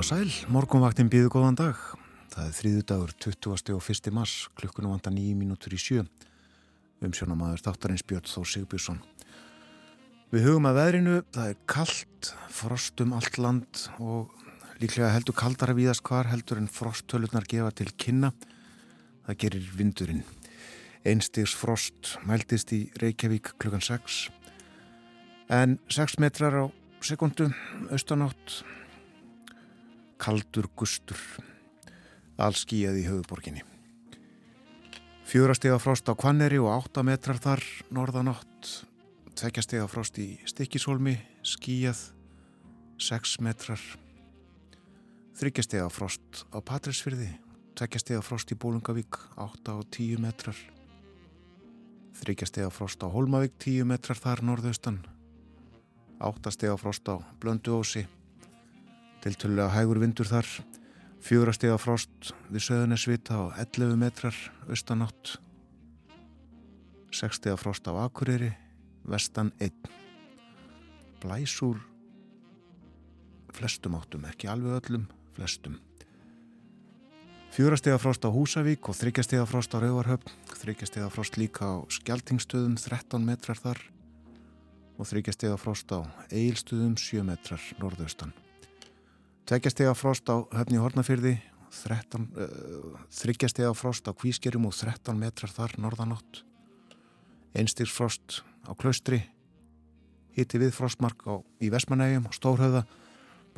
og sæl, morgunvaktin býðu góðan dag. Það er þrýðu dagur 20. og 1. mars, klukkunum vanda nýju mínútur í sjö. Umsjónamaður þáttarins Björn Þór Sigbjörnsson. Við hugum að veðrinu, það er kallt, frost um allt land og líklega heldur kaldara víðast hvar heldur en frosttölurnar gefa til kynna. Það gerir vindurinn. Einstigs frost mæltist í Reykjavík klukkan 6 en 6 metrar á sekundu austanátt kaldur gustur. Allskíjað í höfuborginni fjórastega frost á Kvanneri og 8 metrar þar norðanátt. Tveggjastega frost í Stikkishólmi skíjað 6 metrar. Þryggjastega frost á Patræsfyrði tveggjastega frost í Bólungavík 8 og 10 metrar. Þryggjastega frost á Hólmavík 10 metrar þar norðaustan. 8 stega frost á Blönduósi Tiltölulega hægur vindur þar, fjórastega frost við söðunesvita á 11 metrar austanátt, 6 stega frost á Akureyri, vestan 1. Blæsúr flestum áttum, ekki alveg öllum, flestum. Fjórastega frost á Húsavík og þryggjastega frost á Rauvarhöfn, þryggjastega frost líka á Skjaltingstöðum 13 metrar þar og þryggjastega frost á Eilstöðum 7 metrar norðaustan. Tveggjastega frost á höfni Hornafyrði, þryggjastega frost á Kvískerum og 13 metrar þar norðanátt. Einstigs frost á Klaustri, hitti við frostmark á, í Vestmanægjum og Stórhauða.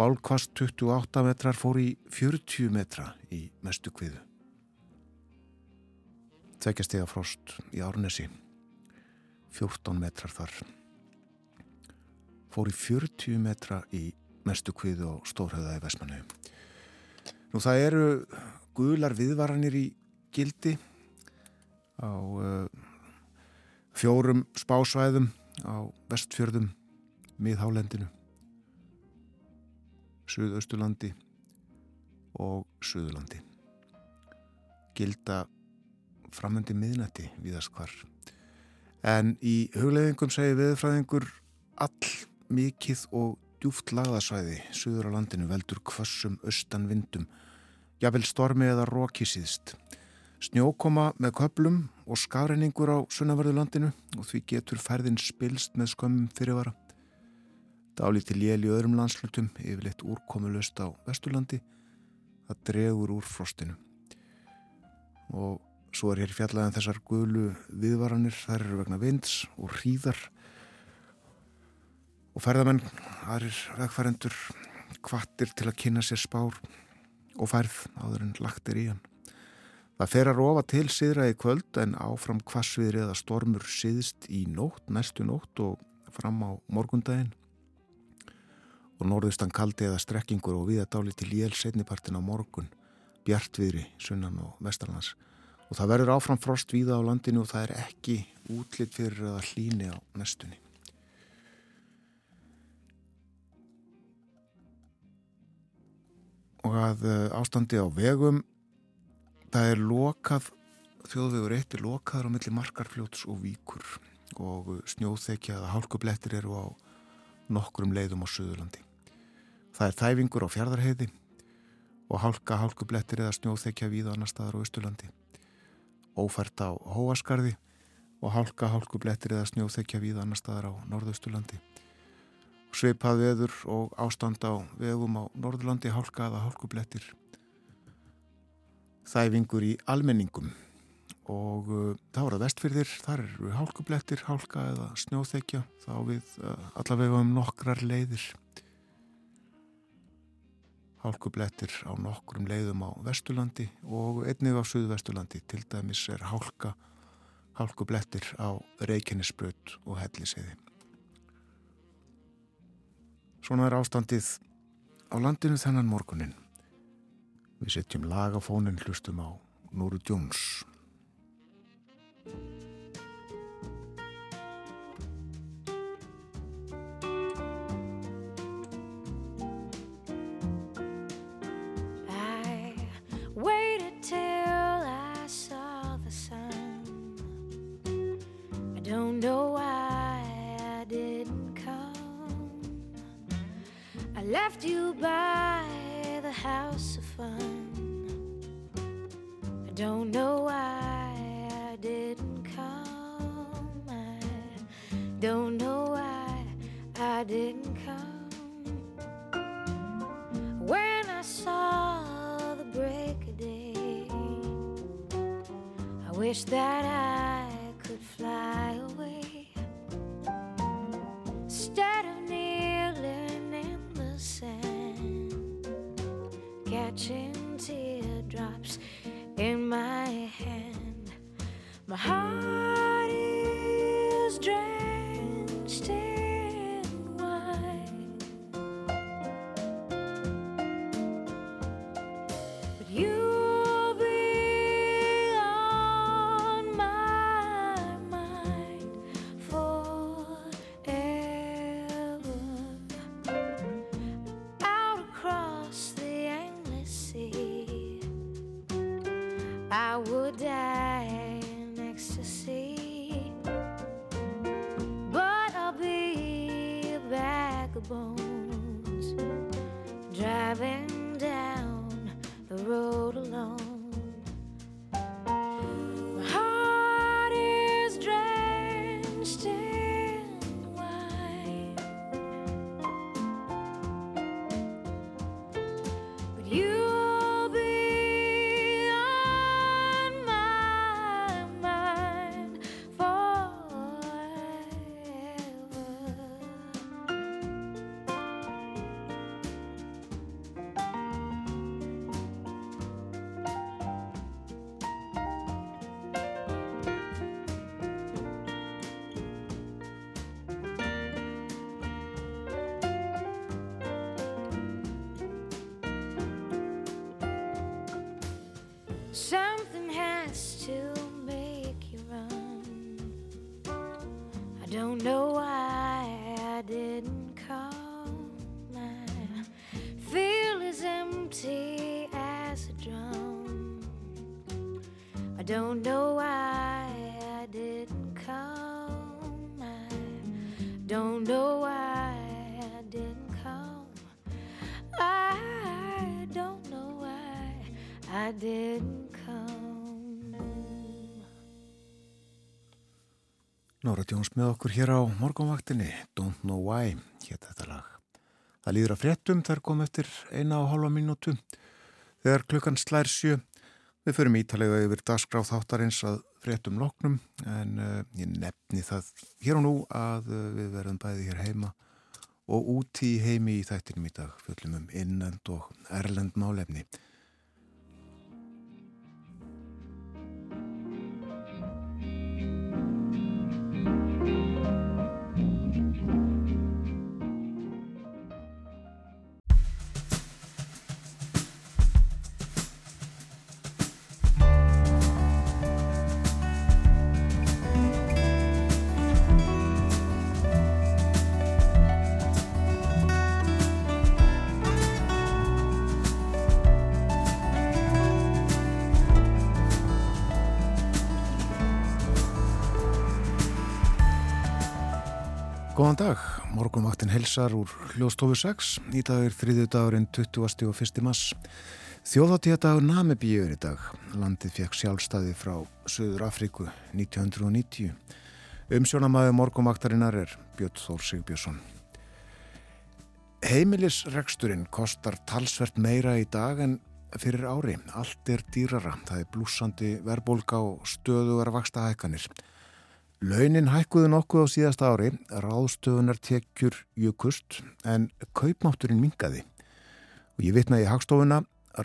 Bálkvast 28 metrar fór í 40 metra í mestu kviðu. Tveggjastega frost í Árnesi, 14 metrar þar. Fór í 40 metra í mestu kviðu og stórhauða í Vesmanu. Nú það eru gular viðvaranir í gildi á uh, fjórum spásvæðum á vestfjörðum, miðhálendinu, Suðausturlandi og Suðurlandi. Gilda framöndi miðnætti viðast hvar. En í hugleðingum segir viðfræðingur all mikið og djúft lagðasvæði suður á landinu veldur kvassum austan vindum, jafnvel stormi eða róki síðst. Snjókoma með köplum og skafreiningur á sunnaverðu landinu og því getur færðin spilst með skömmum fyrirvara. Dálíti lél í öðrum landslutum, yfirleitt úrkomulust á Vesturlandi, það dregur úr frostinu. Og svo er hér fjallaðan þessar gulu viðvaranir, þær eru vegna vinds og hríðar og ferðamenn, aðrir vegfærendur kvattir til að kynna sér spár og færð áður en lagt er í hann. Það fer að rofa til síðra í kvöld en áfram kvassviðri eða stormur síðst í nótt, næstu nótt og fram á morgundaginn og norðustan kaldi eða strekkingur og viða dáli til jél setnipartin á morgun, bjartviðri, sunnan og vestarlands og það verður áfram frost víða á landinu og það er ekki útlitt fyrir að hlýni á næstunni. Og að eh, ástandi á vegum það er lokað þjóðvegur eitt er lokaður á milli markarfljóts og víkur og snjóþekja eða hálkublettir eru á nokkrum leiðum á Suðurlandi. Það er þæfingur á fjardarheiði og hálka hálkublettir eða snjóþekja við annar staðar á Östurlandi ófært á Hóaskarði og hálka hálkublettir eða snjóþekja við annar staðar á Norðausturlandi svipað veður og ástand á vegum á Norðurlandi hálka eða hálkublettir þæfingur í almenningum. Og uh, þá er það vestfyrðir þar eru hálkublettir, hálka eða snjóþekja þá við uh, allavega um nokkrar leiðir. Hálkublettir á nokkrum leiðum á Vesturlandi og einnig á Suðvesturlandi. Til dæmis er hálka hálkublettir á Reykjanesbröð og Helliseiði Svona er ástandið á landinu þennan morgunin. Við setjum lag á fónin hlustum á Núru Djóns. Left you by the house of fun. I don't know why I didn't come. I don't know why I didn't come. When I saw the break of day, I wish that I could fly My heart is drenched in wine, but you'll be on my mind forever. Out across the endless sea, I would don't know why I didn't call. I feel as empty as a drum. I don't know Nóra Jóns með okkur hér á morgunvaktinni. Don't Know Why, hétt þetta lag. Það líður að fréttum, þær kom eftir eina og hálfa mínútu. Þegar klukkan slær sjö við förum ítalega yfir dagskráð þáttarins að fréttum loknum en uh, ég nefni það hér og nú að uh, við verðum bæði hér heima og úti í heimi í þættinum í dag. Fjöllum um innend og erlend málefni helsar úr hljóstofu 6. Í dag er þriðju dagurinn 20. og 1. mass. Þjóðáttíðadagur Namibíu er í dag. Landið fekk sjálfstæði frá Suður Afríku 1990. Umsjónamaður morgunvaktarinnar er Björn Þór Sigbjörnsson. Heimilisreksturinn kostar talsvert meira í dag en fyrir ári. Allt er dýrara. Það er blúsandi verbulga og stöðugar vaksta hækkanir. Launin hækkuðu nokkuð á síðasta ári, ráðstöfunar tekjur jukust en kaupmátturinn mingaði. Og ég vitnaði í hagstofuna,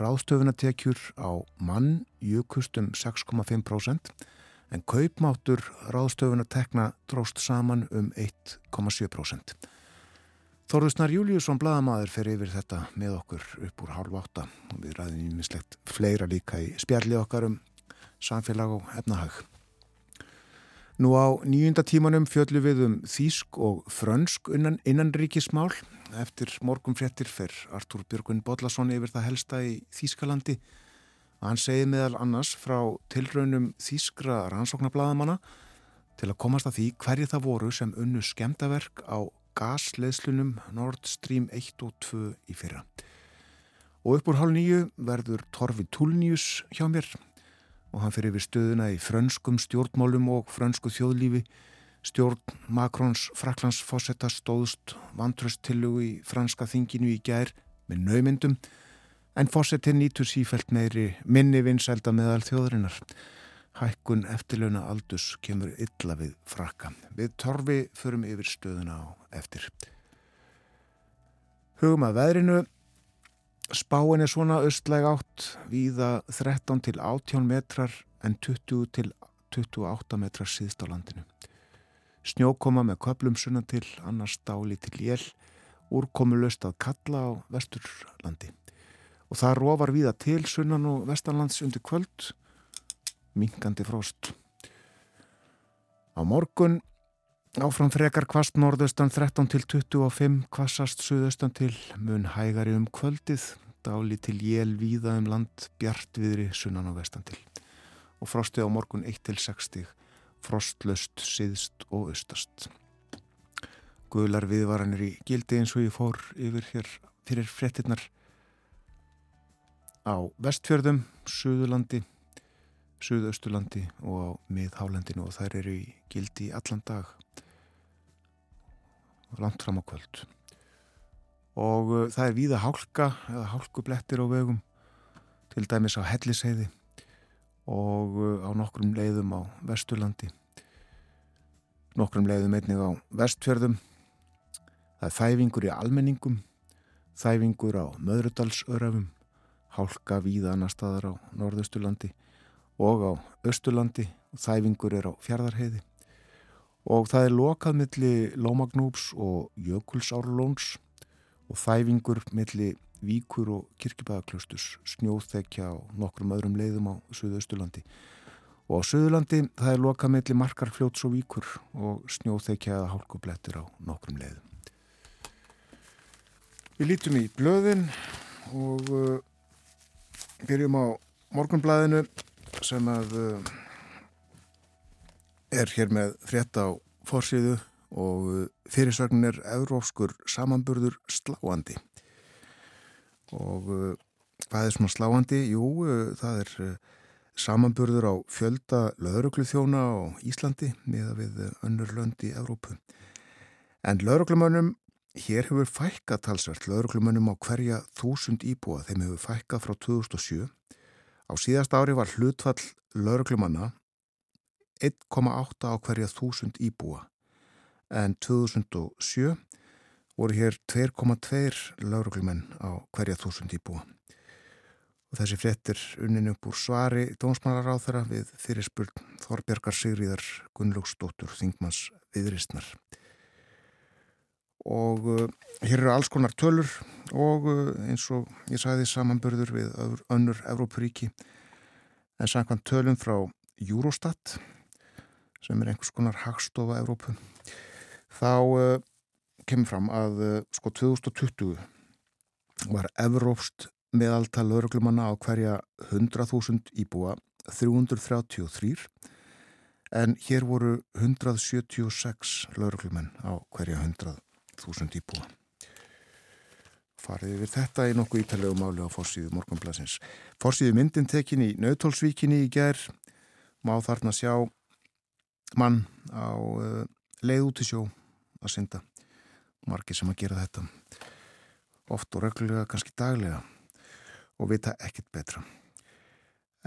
ráðstöfunar tekjur á mann jukust um 6,5% en kaupmáttur ráðstöfunar tekna dróst saman um 1,7%. Þorðusnar Júliusson Blaðamaður fer yfir þetta með okkur upp úr hálf átta og við ræðum í mislegt fleira líka í spjalli okkar um samfélag og efnahag. Nú á nýjunda tímanum fjöllu við um Þísk og Frönsk innan, innanríkismál. Eftir morgum fréttir fer Artúr Björgun Bodlason yfir það helsta í Þískalandi. Hann segi meðal annars frá tilraunum Þískra rannsóknarbladamana til að komast að því hverju það voru sem unnu skemdaverk á gasleðslunum Nord Stream 1 og 2 í fyrra. Og upp úr hálf nýju verður Torfi Túlnius hjá mér og hann fyrir við stöðuna í frönskum stjórnmálum og frönsku þjóðlífi. Stjórn Makrons Fraklandsfossetta stóðst vantrösttillugu í franska þinginu í gær með naumyndum en fossettin nýtur sífælt meiri minni vinsælda meðal þjóðurinnar. Hækkun eftirlauna aldus kemur illa við frakka. Við torfi förum yfir stöðuna á eftir. Hugum að veðrinu. Spáin er svona östlæg átt, víða 13 til 18 metrar en 20 til 28 metrar síðst á landinu. Snjókoma með köplum sunna til, annars stáli til jél, úrkomulöst að kalla á vesturlandi. Og það rófar víða til sunnan og vestanlands undir kvöld, minkandi frost. Á morgun áfram frekar kvast norðaustan 13 til 25, kvassast suðaustan til mun hægari um kvöldið, dáli til jél víða um land, bjartviðri sunnan og vestan til. Og frostið á morgun 1 til 60, frostlöst, siðst og austast. Guðlar viðvaranir í gildi eins og ég fór yfir hér fyrir frettinnar á vestfjörðum, Suðurlandi, Suðausturlandi og á miðhálendinu og þær eru í gildi allan dag langt fram á kvöld. Og uh, það er víða hálka eða hálkublettir á vegum til dæmis á helliseiði og uh, á nokkrum leiðum á vesturlandi. Nokkrum leiðum einnig á vestfjörðum. Það er þæfingur í almenningum þæfingur á möðrudalsörafum hálka víða annar staðar á norðausturlandi og á Östurlandi þæfingur er á Fjardarheiði og það er lokað milli Lómagnúps og Jökulsárlóns og þæfingur milli Víkur og Kirkibæðaklaustus snjóþekja á nokkrum öðrum leiðum á Suðausturlandi. Og á Suðurlandi það er lokað milli Markarfljóts og Víkur og snjóþekja eða hálkublettir á nokkrum leiðum. Við lítum í blöðin og uh, byrjum á morgunblæðinu sem að uh, er hér með frétt á fórsíðu og fyrirsögnin er európskur samanburður sláandi og uh, hvað er svona sláandi? Jú, uh, það er uh, samanburður á fjölda löðruglu þjóna á Íslandi miða við önnur lönd í Európu en löðruglumönnum Hér hefur fækka talsvert lauruglumönnum á hverja þúsund íbúa þeim hefur fækka frá 2007. Á síðast ári var hlutfall lauruglumanna 1,8 á hverja þúsund íbúa. En 2007 voru hér 2,2 lauruglumenn á hverja þúsund íbúa. Og þessi frettir unnin upp úr svari dónsmálaráþara við fyrirspurn Þorbjörgar Sigriðar Gunnlaugsdóttur Þingmanns viðristnar og uh, hér eru alls konar tölur og uh, eins og ég sagði samanburður við önnur Evrópuríki. En samkvæmt tölum frá Eurostat sem er einhvers konar hagstofa Evrópu þá uh, kemur fram að uh, sko 2020 var Evrópst meðaltal lauruglumanna á hverja 100.000 íbúa 333 en hér voru 176 lauruglumenn á hverja 100 þúsund íbúa. Farið við þetta í nokkuð ítalegu máli á fórsíðu morgunblasins. Fórsíðu myndin tekin í Nautólsvíkinni í ger má þarna sjá mann á uh, leið út í sjó að synda. Markið sem að gera þetta oft og reglulega, kannski daglega og vita ekkert betra.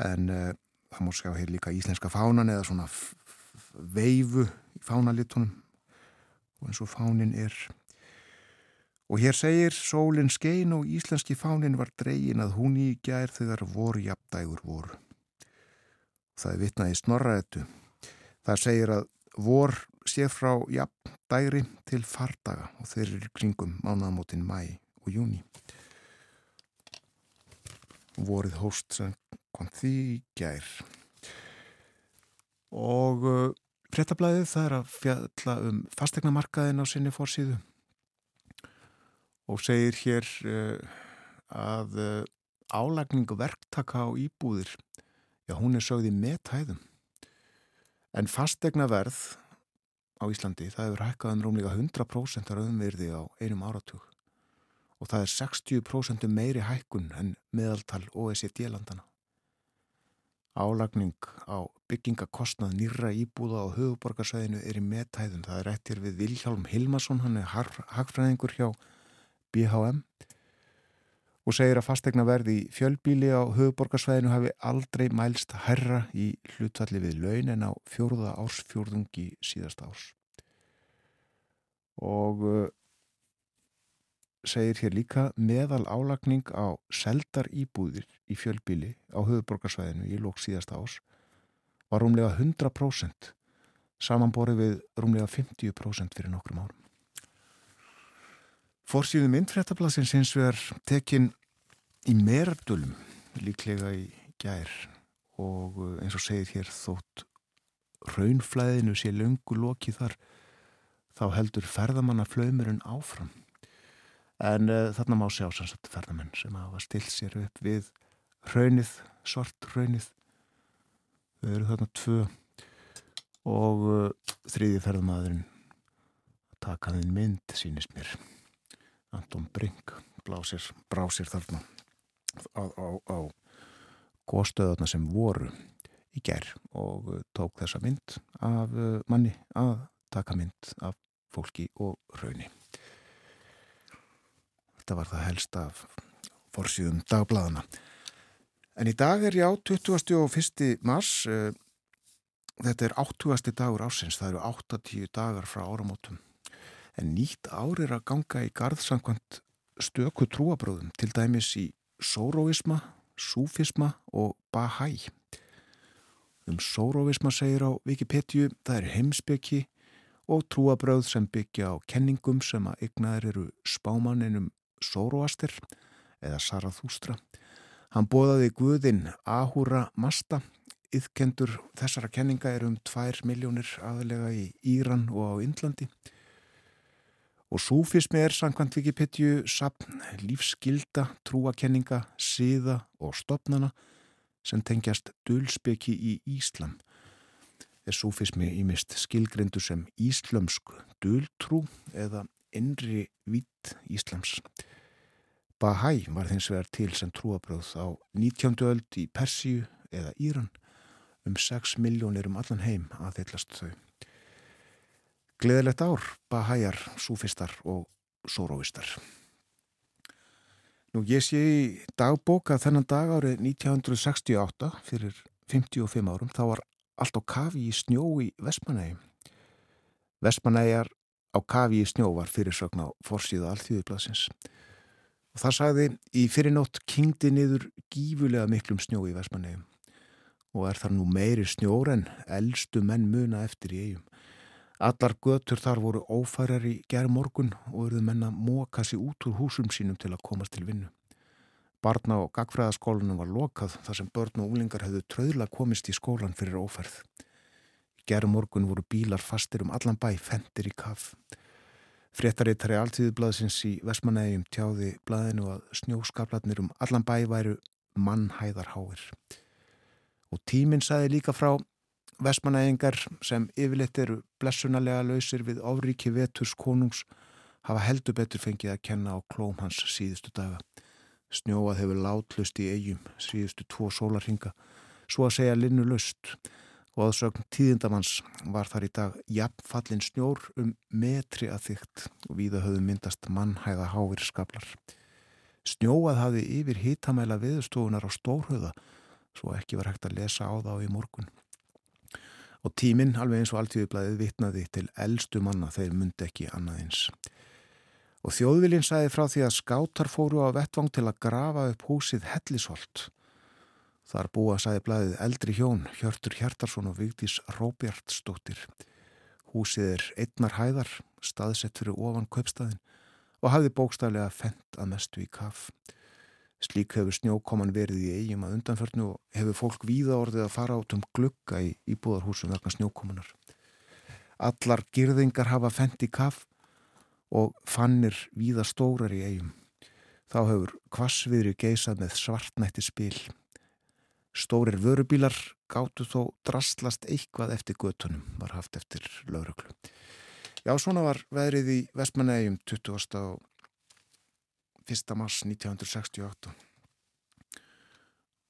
En uh, það múr sjá hér líka íslenska fánan eða svona veifu í fánalitunum og eins og fánin er Og hér segir sólinn skein og íslenski fánin var dregin að hún í gær þegar voru jafndægur voru. Það er vitnaði snorraðetu. Það segir að vor sé frá jafndægri til fardaga og þeir eru kringum mánaðamótin mæ og júni. Vorið hóst sem kom því gær. Og uh, frettablaðið það er að fjalla um fastegnamarkaðin á sinni fórsíðu og segir hér uh, að uh, álagning verktaka á íbúðir, já hún er sögð í methæðum. En fastegna verð á Íslandi, það hefur hækkað um rúmlega 100% af raunverði á einum áratug og það er 60% meiri hækkun en meðaltal OECD-landana. Álagning á byggingakostnað nýra íbúða á höfuborgarsvæðinu er í metæðum. Það er eftir við Vilhjálm Hilmarsson, hann er hagfræðingur hjá BHM og segir að fastegna verði í fjölbíli á höfuborgarsvæðinu hafi aldrei mælst herra í hlutvalli við laun en á fjóruða ársfjórðungi síðast árs. Og uh, segir hér líka meðal álagning á seldar íbúðir í fjölbíli á höfuborgarsvæðinu í lóks síðasta ás var rúmlega 100% samanborið við rúmlega 50% fyrir nokkrum árum. Forsýðu myndfréttablasins hins vegar tekin í merdulum líklega í gær og uh, eins og segir hér þótt raunflæðinu sé löngu loki þar þá heldur ferðamanna flöymurinn áfram. En uh, þarna má sjá sannsagt ferðamenn sem hafa stilt sér upp við raunnið, svart raunnið þau eru þarna tvö og uh, þriði ferðamadurinn taka þinn mynd sínist mér. Anton Brink blásir, brásir þarna á, á, á góðstöðarna sem voru í gerð og uh, tók þessa mynd af uh, manni að taka mynd af fólki og raunni Þetta var það helst af forsýðum dagbladana. En í dag er já 21. mars, uh, þetta er 80. dagur ásins, það eru 80 dagar frá áramótum. En nýtt ár er að ganga í garðsankvæmt stöku trúabröðum, til dæmis í sóróisma, súfisma og bahæ. Um sóróisma segir á Wikipedia, það er heimsbyggi og trúabröð sem byggja á kenningum sem að ygnaður eru spámaninum Sóróastir eða Sarathústra. Hann bóðaði Guðinn Ahura Masta. Yðkendur þessara kenninga er um 2 miljónir aðlega í Íran og á Indlandi. Og súfismi er sangkvæmt Wikipedia sapn lífsgilda, trúakenninga, síða og stopnana sem tengjast dölspeki í Íslam. Er súfismi í mist skilgrindu sem íslömsku döltrú eða innri vitt Íslams. Bahæ var þins vegar til sem trúabröð á 19. öld í Persíu eða Íran um 6 miljónir um allan heim að þeillast þau. Gleðilegt ár, Bahæjar, Súfistar og Sóróvistar. Nú ég sé í dagbóka þennan dag árið 1968 fyrir 55 árum þá var allt á kafi í snjó í Vestmanægi. Vestmanæjar á kafi í snjó var fyrirsögn á forsíðu alþjóðublasins. Og það sagði í fyrirnótt kingdi niður gífulega miklum snjó í Vestmannegjum og er þar nú meiri snjór en eldstu menn muna eftir í eigum. Allar götur þar voru ófærar í gerð morgun og eruðu menna móka sér út úr húsum sínum til að komast til vinnu. Barna og gagfræðaskólanum var lokað þar sem börn og úlingar hefðu tröðla komist í skólan fyrir ófærð. Gerð morgun voru bílar fastir um allan bæ, fendir í kaff. Fréttarittari alltíðublaðsins í Vestmanægjum tjáði blaðinu að snjóskaplatnir um allan bæ væru mannhæðarháir. Og tíminn saði líka frá Vestmanægingar sem yfirleitt eru blessunarlega lausir við áríki veturs konungs hafa heldur betur fengið að kenna á klóm hans síðustu daga. Snjóað hefur látlust í eigum síðustu tvo sólarhinga, svo að segja linnu lust og aðsögn tíðindamanns var þar í dag jafnfallin snjór um metri að þygt og víða höfðu myndast mannhæða háir skablar. Snjóað hafi yfir hitamæla viðstofunar á stórhauða svo ekki var hægt að lesa á þá í morgun. Og tíminn, alveg eins og alltíðublaðið, vitnaði til eldstu manna þeir myndi ekki annað eins. Og þjóðvilinn sæði frá því að skátar fóru á vettvang til að grafa upp húsið Hellisholt Þar búa sæði blæðið eldri hjón, Hjörtur Hjartarsson og Vigdís Róbjartsdóttir. Húsið er einnar hæðar, staðsett fyrir ofan kaupstæðin og hafði bókstæðilega fendt að mestu í kaff. Slík hefur snjókoman verið í eigum að undanförnu og hefur fólk víða orðið að fara át um glugga í íbúðarhúsum vegna snjókomanar. Allar girðingar hafa fendt í kaff og fannir víða stórar í eigum. Þá hefur kvassviðri geisað með svartnætti spil. Stórir vörubílar gáttu þó drastlast eitthvað eftir göttunum var haft eftir lauruglu. Já, svona var veðrið í Vestmanægjum 20. 1. mars 1968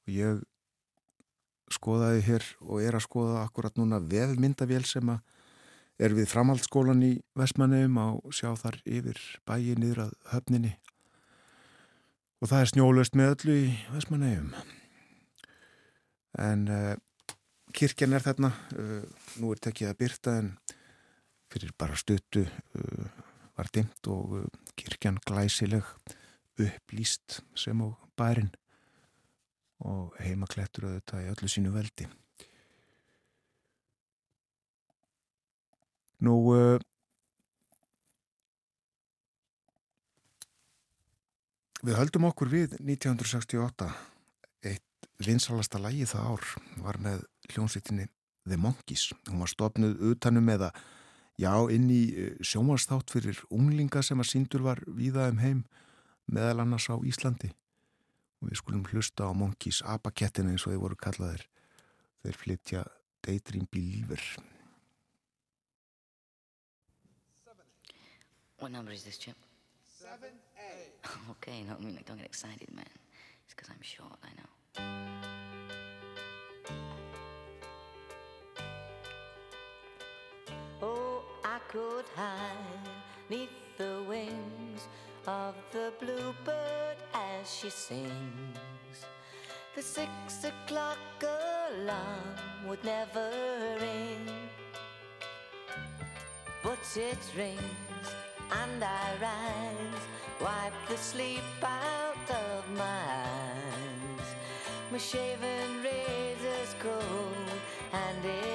og ég skoðaði hér og er að skoða akkurat núna vefmyndavél sem að er við framhaldsskólan í Vestmanneum á sjá þar yfir bæi niður að höfninni. Og það er snjólust með öllu í Vestmanneum en uh, kirkjan er þarna uh, nú er tekið að byrta en fyrir bara stuttu uh, var dimt og kirkjan glæsileg upplýst sem og bærin og heimaklettur auðvitað í öllu sínu veldi. Nú, uh, við höldum okkur við 1968, eitt vinsalasta lægi það ár var með hljónsveitinni The Monkeys. Hún var stopnuð utanum eða já inn í uh, sjómarsþátt fyrir unglinga sem að síndur var víða um heim meðal annars á Íslandi og við skulum hlusta á Monkeys Abakettin eins og þeir voru kallaðir þeir flytja Daydream Believer What number is this, Chip? 7A. okay, no, I mean, like, don't get excited, man. It's because I'm short, I know. Oh, I could hide neath the wings of the bluebird as she sings. The six o'clock alarm would never ring, but it rings and I rise, wipe the sleep out of my eyes. My shaven razor's cold and it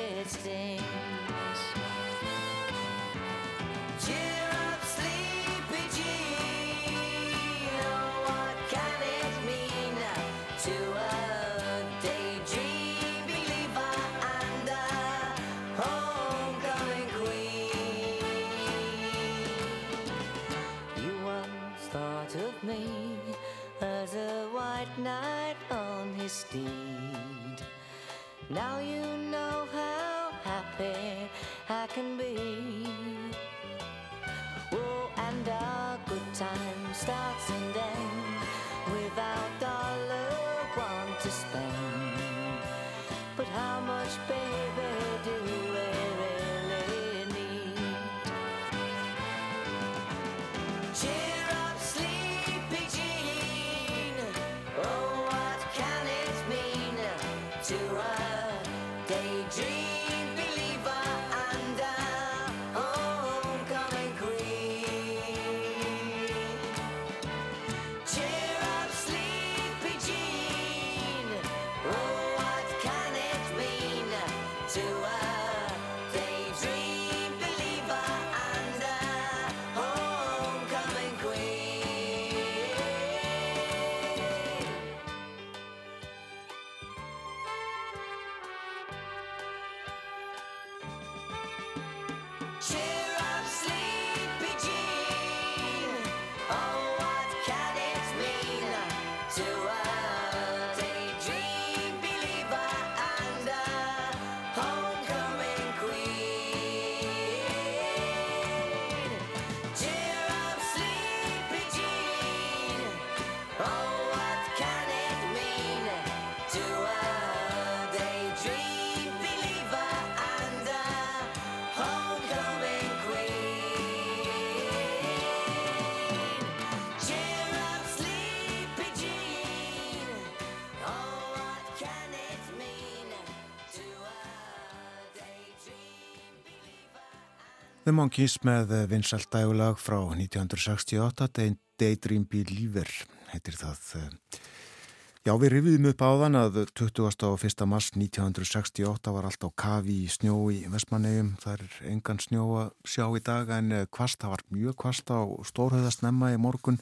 The Monkeys með vinsalt dægulag frá 1968 Day- Daydream Believer heitir það Já, við rifiðum upp á þann að 20. og 1. mars 1968 var allt á kafi í snjó í Vestmannegjum. Það er engan snjó að sjá í dag en eh, hvasst, það var mjög hvasst á stórhauðasnemma í morgun.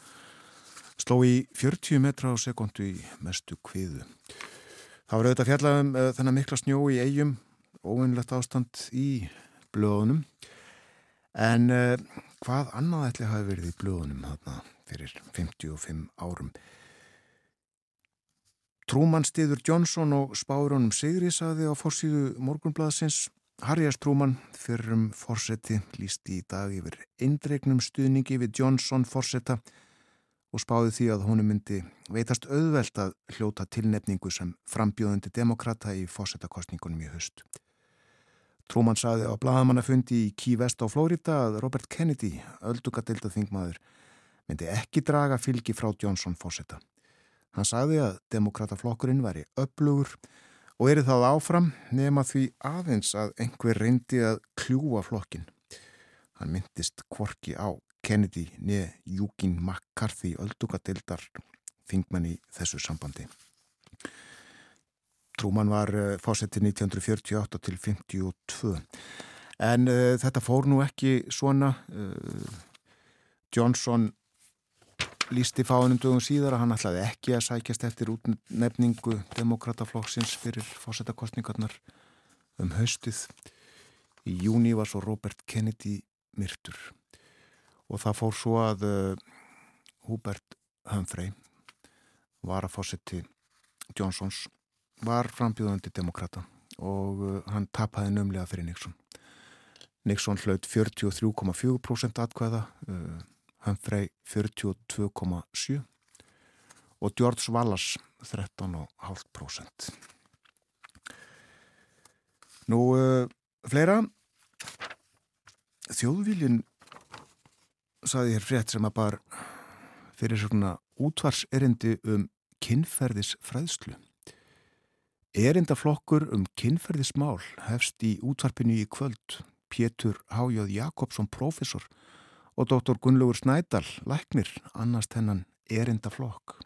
Sló í 40 metra á sekundu í mestu kviðu. Það var auðvitað fjallað um uh, þennan mikla snjó í eigum, óvinnlegt ástand í blöðunum. En uh, hvað annað ætli hafi verið í blöðunum þarna fyrir 55 árum? Trúmann stiður Johnson og spárunum Sigri saði á fórsíðu morgunblaðsins. Harry S. Trúmann fyrrum fórseti lísti í dag yfir eindregnum stuðningi við Johnson fórseta og spáði því að honum myndi veitast auðvelt að hljóta tilnefningu sem frambjóðandi demokrata í fórsetakostningunum í höst. Trúmann saði á bladamannafundi í Key West á Flórida að Robert Kennedy, öldugadeilda þingmaður, myndi ekki draga fylgi frá Johnson fórseta. Hann sagði að demokrataflokkurinn væri upplugur og eri það áfram nema því aðeins að einhver reyndi að kljúa flokkin. Hann myndist kvorki á Kennedy neð Júkin McCarthy öldugadildar þingmann í þessu sambandi. Trúmann var fósettið 1948 til 52 en uh, þetta fór nú ekki svona uh, Johnson lísti fáinum dögum síðar að hann ætlaði ekki að sækjast eftir útnefningu demokrataflokksins fyrir fósettakostningarnar um haustið. Í júni var svo Robert Kennedy myrtur og það fór svo að uh, Hubert Humphrey var að fósetti Johnsons var frambjóðandi demokrata og uh, hann taphaði nömlega fyrir Nixon. Nixon hlaut 43,4% atkvæða uh, Humphrey 42,7 og George Wallace 13,5%. Nú, uh, fleira, þjóðvílinn saði hér frétt sem að bar fyrir svona útvarserindi um kinnferðisfræðslu. Erindaflokkur um kinnferðismál hefst í útvarpinu í kvöld. Pétur Hájóð Jakobsson, professor og dóttor Gunnlaugur Snædal, læknir, annast hennan erindaflokk.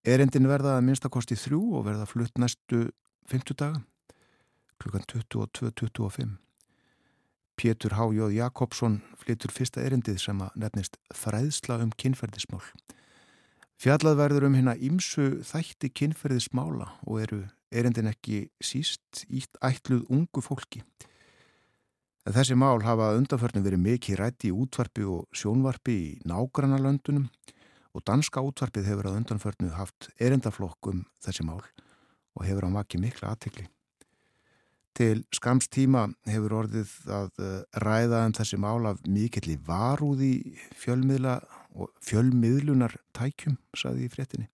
Erindin verða að minnstakosti þrjú og verða flutt næstu 50 daga, klukkan 22.25. Pétur Hájóð Jakobsson flyttur fyrsta erindið sem að nefnist Þræðsla um kynferðismál. Fjallað verður um hérna ímsu þætti kynferðismála og eru erindin ekki síst ítt ætluð ungu fólki. Þessi mál hafa undanförnum verið mikið rætti í útvarpi og sjónvarpi í nágrannalöndunum og danska útvarpið hefur að undanförnu haft erindaflokk um þessi mál og hefur á maki mikla aðtekli. Til skamstíma hefur orðið að ræða um þessi mál af mikill í varúði fjölmiðlunar tækjum, saði í fréttinni.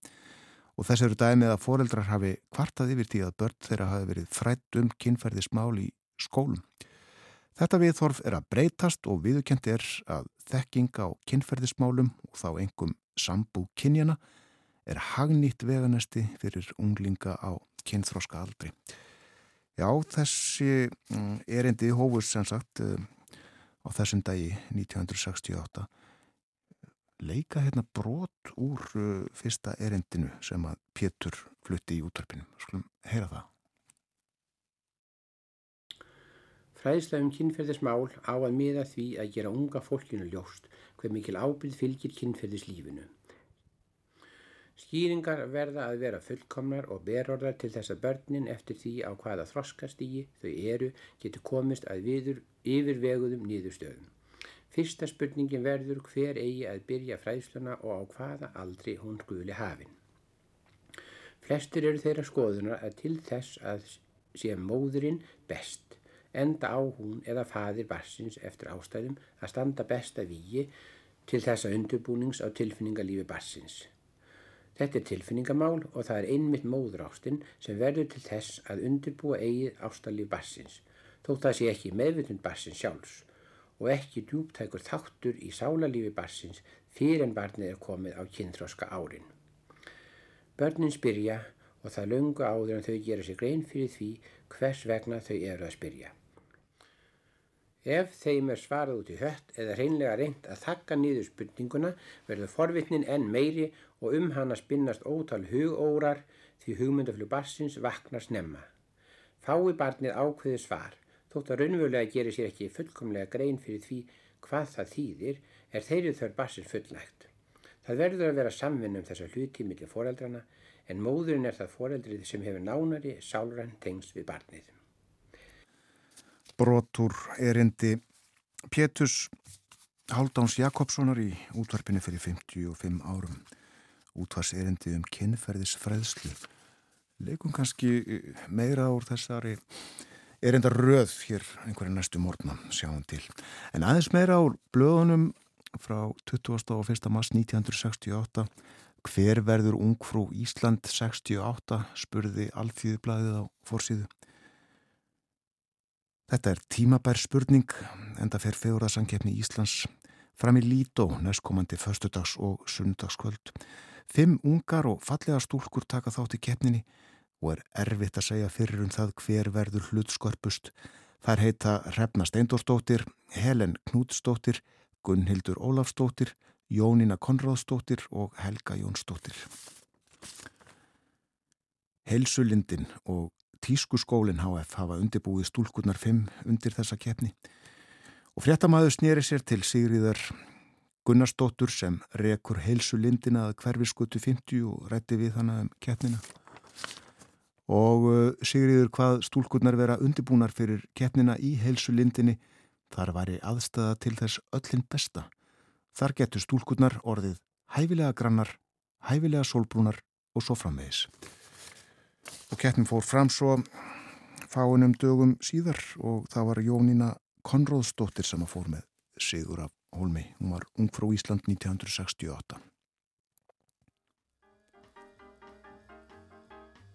Og þess eru dæmið að foreldrar hafi kvartað yfir því að börn þeirra hafi verið frætt um kynferðismál í skólum. Þetta viðþorf er að breytast og viðukent er að þekking á kynferðismálum og þá engum sambú kynjana er hagnýtt veganesti fyrir unglinga á kynþróska aldri. Já, þessi erindi hófus sem sagt á þessum dagi 1968 leika hérna brot úr fyrsta erindinu sem að Pétur flutti í útvarpinu. Skulum heyra það. Fræðsla um kynferðismál á að miða því að gera unga fólkinu ljóst hver mikil ábyrð fylgir kynferðislífinu. Skýringar verða að vera fullkomnar og berorðar til þess að börnin eftir því á hvaða þroskastígi þau eru getur komist að viður yfirveguðum nýðustöðum. Fyrsta spurningin verður hver eigi að byrja fræðsluna og á hvaða aldri hún skuli hafin. Flestir eru þeirra skoðunar að til þess að sé móðurinn best enda á hún eða fadir barsins eftir ástæðum að standa besta víi til þessa undurbúnings á tilfinningalífi barsins. Þetta er tilfinningamál og það er einmitt móðurástinn sem verður til þess að undurbúa eigið ástalíf barsins, þótt það sé ekki meðvitund barsins sjálfs og ekki djúptækur þáttur í sálarlífi barsins fyrir en barnið er komið á kynþróska árin. Börnin spyrja og það löngu áður en þau gera sér grein fyrir því hvers vegna þau eru að spyrja. Ef þeim er svarað út í hött eða reynlega reynd að þakka niður spurninguna verður forvitnin enn meiri og um hana spinnast ótal hugórar því hugmyndaflug barsins vaknar snemma. Fái barnið ákveði svar, þótt að raunverulega gerir sér ekki fullkomlega grein fyrir því hvað það þýðir, er þeirrið þörf barsins fullnægt. Það verður að vera samvinn um þessa hluti millir foreldrana en móðurinn er það foreldrið sem hefur nánari sálrann tengst við barnið brotur erindi Pétus Haldáns Jakobssonar í útvarpinu fyrir 55 árum. Útvars erindi um kynferðisfræðslu leikum kannski meira úr þessari er enda röð hér einhverja næstu morgna, sjáum til. En aðeins meira úr blöðunum frá 21. mars 1968 Hver verður ungfrú Ísland 68 spurði Alþýðublaðið á fórsíðu. Þetta er tímabær spurning en það fer fegurðarsankefni Íslands fram í Lító næstkomandi förstudags og sunnudagskvöld. Fimm ungar og fallega stúlkur taka þátt í keppninni og er erfitt að segja fyrir um það hver verður hlutskörpust. Þær heita Hrefna Steindórsdóttir, Helen Knútsdóttir, Gunnhildur Ólafsdóttir, Jónína Konráðsdóttir og Helga Jónsdóttir. Helsulindin og Tískuskólin HF hafa undirbúið stúlkurnar 5 undir þessa keppni og fréttamaður snýri sér til Sigriðar Gunnarsdóttur sem rekur Helsulindina að hverfiskutu 50 og rætti við hana um keppnina og uh, Sigriður hvað stúlkurnar vera undirbúnar fyrir keppnina í Helsulindinni þar væri aðstæða til þess öllin besta Þar getur stúlkurnar orðið hæfilega grannar, hæfilega sólbrúnar og svo framvegis. Og keppnum fór fram svo fáinum dögum síðar og það var Jónína Konróðsdóttir sem að fór með Sigur af Hólmi. Hún var ung frá Ísland 1968.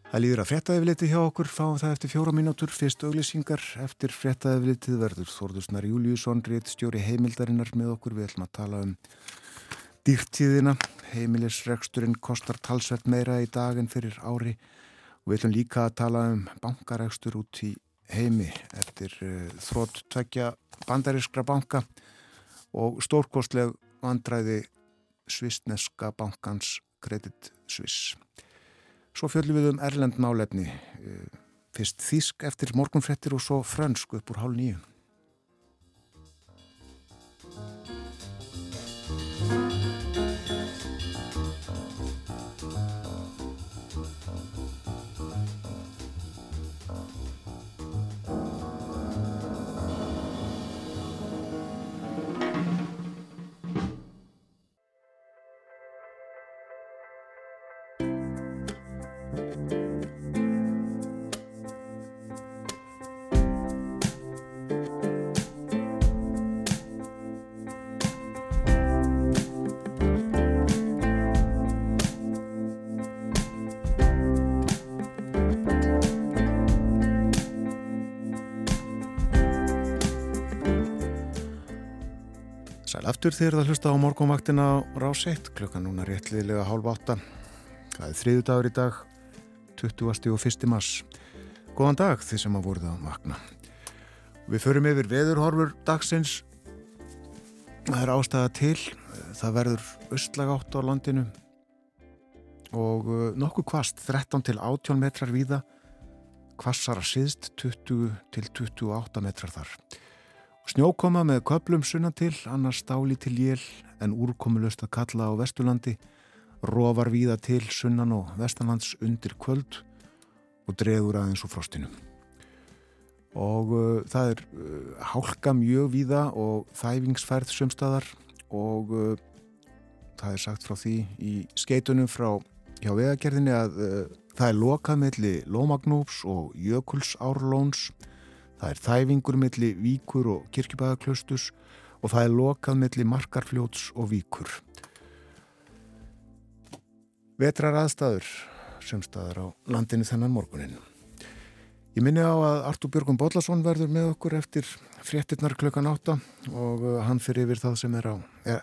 Það líður að frettæðifliti hjá okkur, fáum það eftir fjóra mínútur, fyrst auglýsingar eftir frettæðiflitið verður Þorðusnar Júliusson, rétt stjóri heimildarinnar með okkur, við ætlum að tala um dýrtíðina, heimilisregsturinn kostar talsvert meira í dag en fyrir ári. Við ætlum líka að tala um bankaregstur út í heimi eftir uh, eh, þrótt tvekja bandariskra banka og stórkostleg vandræði svistneska bankans Credit Suisse. Svo fjöldum við um Erlend málefni, eh, fyrst þísk eftir morgunfrettir og svo frönsk upp úr hálf nýju. Aftur þegar það hlusta á morgunvaktina á ráseitt klukkan núna réttliðilega hálf átta. Það er þriðu dagur í dag 20. og 1. mars. Góðan dag því sem að voruð að vakna. Við förum yfir veðurhorfur dagsins. Það er ástæða til það verður östlag átt á landinu. Og uh, nokkuð kvast 13 til 18 metrar víða. Kvassara síðst 20 til 28 metrar þar Snjókoma með köplum sunnan til, annars stáli til jél en úrkomulust að kalla á Vesturlandi, rofar víða til sunnan og vestanlands undir kvöld og dregur aðeins úr frostinu. Og uh, það er uh, hálka mjög víða og þæfingsfærð sömstaðar og uh, það er sagt frá því í skeitunum frá hjá vegagerðinni að uh, það er lokað melli Lómagnúps og Jökulsárlóns Það er þæfingur milli víkur og kirkjubæðaklaustus og það er lokað milli markarfljóts og víkur. Vetrar aðstæður sem staðar á landinu þennan morgunin. Ég minni á að Artúr Björgum Bodlason verður með okkur eftir fréttinnar klukkan átta og uh, hann fyrir yfir það sem er á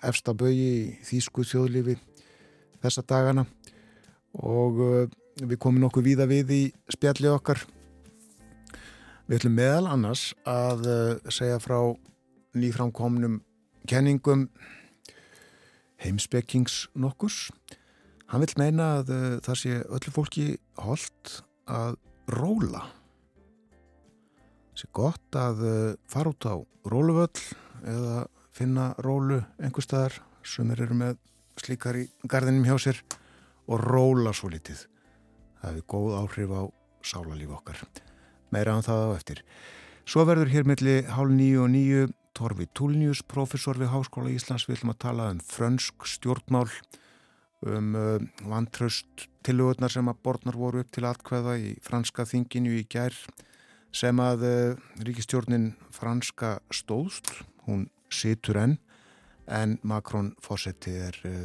efsta bögi í Þýsku þjóðlífi þessa dagana og uh, við komum nokkuð víða við í spjalli okkar Við ætlum meðal annars að uh, segja frá nýframkomnum kenningum heimsbekkings nokkurs. Hann vil meina að uh, það sé öllu fólki holdt að róla. Það sé gott að uh, fara út á róluvöll eða finna rólu einhver staðar sem eru með slíkar í gardinum hjá sér og róla svo litið. Það hefur góð áhrif á sálarlíf okkar meira án um það á eftir. Svo verður hér milli hálf nýju og nýju Torfi Túlnius, professor við Háskóla Íslands, við ætlum að tala um frönsk stjórnmál um uh, vantraust tilugurnar sem að borðnar voru upp til atkveða í franska þinginu í gær sem að uh, ríkistjórnin franska stóðst, hún situr enn en Macron fósetti er uh,